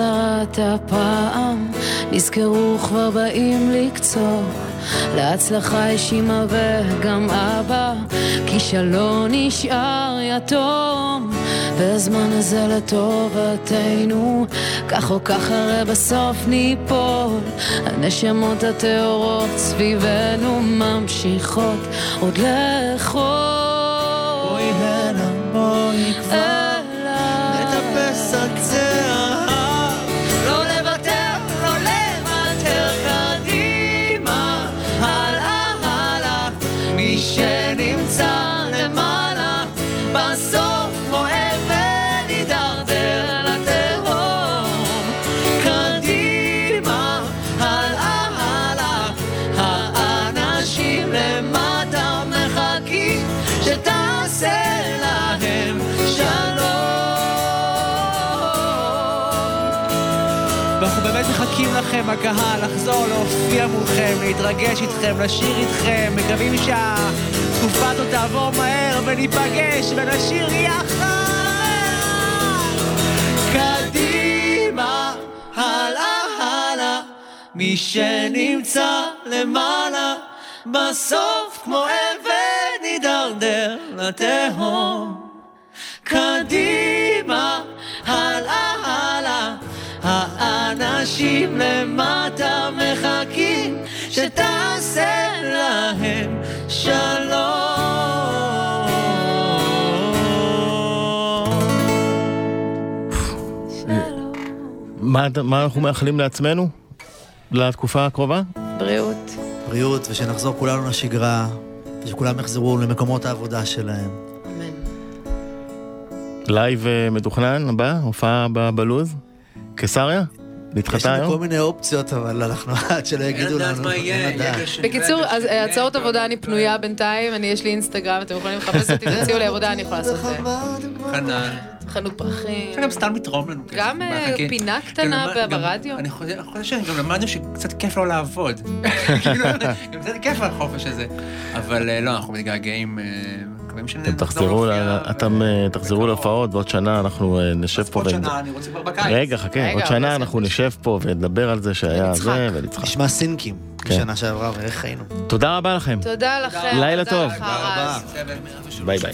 F: החברים איתם זרעת פעם, נזכרו כבר באים לקצור. להצלחה יש אמא וגם אבא, כישלון נשאר יתום. והזמן הזה לטובתנו, כך או כך הרי בסוף ניפול. הנשמות הטהורות סביבנו ממשיכות עוד לאכול.
H: בואי הנה, בואי כבר, הקהל, לחזור, להופיע מולכם, להתרגש איתכם, לשיר איתכם, מקווים שהתקופה הזאת תעבור מהר וניפגש ונשיר יחד. קדימה, הלאה, הלאה, מי שנמצא למעלה, בסוף כמו אבן יידרדר לתהום. קדימה, האנשים למטה מחכים שתעשה להם שלום.
B: מה, מה אנחנו מאחלים לעצמנו? לתקופה הקרובה?
F: בריאות.
E: בריאות, ושנחזור כולנו לשגרה, ושכולם יחזרו למקומות העבודה שלהם.
C: אמן.
B: לייב אה, מתוכנן הבא? הופעה בלו"ז? קיסריה?
E: יש
B: נדחתה
E: לנו כל
B: היום?
E: מיני אופציות, אבל אנחנו עד שלא יגידו לנו,
D: לדעת מה יהיה,
E: אין לדעת.
D: יהיה בשנווה,
C: בקיצור, אז אה, הצעות עבודה אני פנויה. בינתיים, אני יש לי אינסטגרם, אתם יכולים לחפש אותי, תציעו לי עבודה, אני יכולה לעשות את זה.
D: חנן.
C: חנות פרחים.
D: אפשר גם סתם לתרום לנו כסף.
C: גם, אה. פינה קטנה ברדיו.
D: אני חושב אני חושב שגם למדנו שקצת כיף לא לעבוד. כאילו, גם קצת כיף החופש הזה. אבל אה, לא, אנחנו מתגעגעים, אה, מקווים
B: אתם
D: שנחזור
B: תחזרו,
D: להופיע,
B: ל- אתם אה, תחזרו
D: בקרוב.
B: להופעות, ועוד שנה אנחנו אה, נשב פה
D: עוד שנה, אני רוצה כבר בקיץ.
B: רגע, חכה,
C: רגע,
B: עוד שנה אנחנו נשב פה ונדבר על זה שהיה. זה, ונצחק.
E: נשמע סינקים
B: כן.
E: בשנה שעברה, ואיך חיינו.
B: תודה רבה לכם.
C: תודה לכם.
B: לילה טוב.
E: תודה רבה.
B: ביי ביי.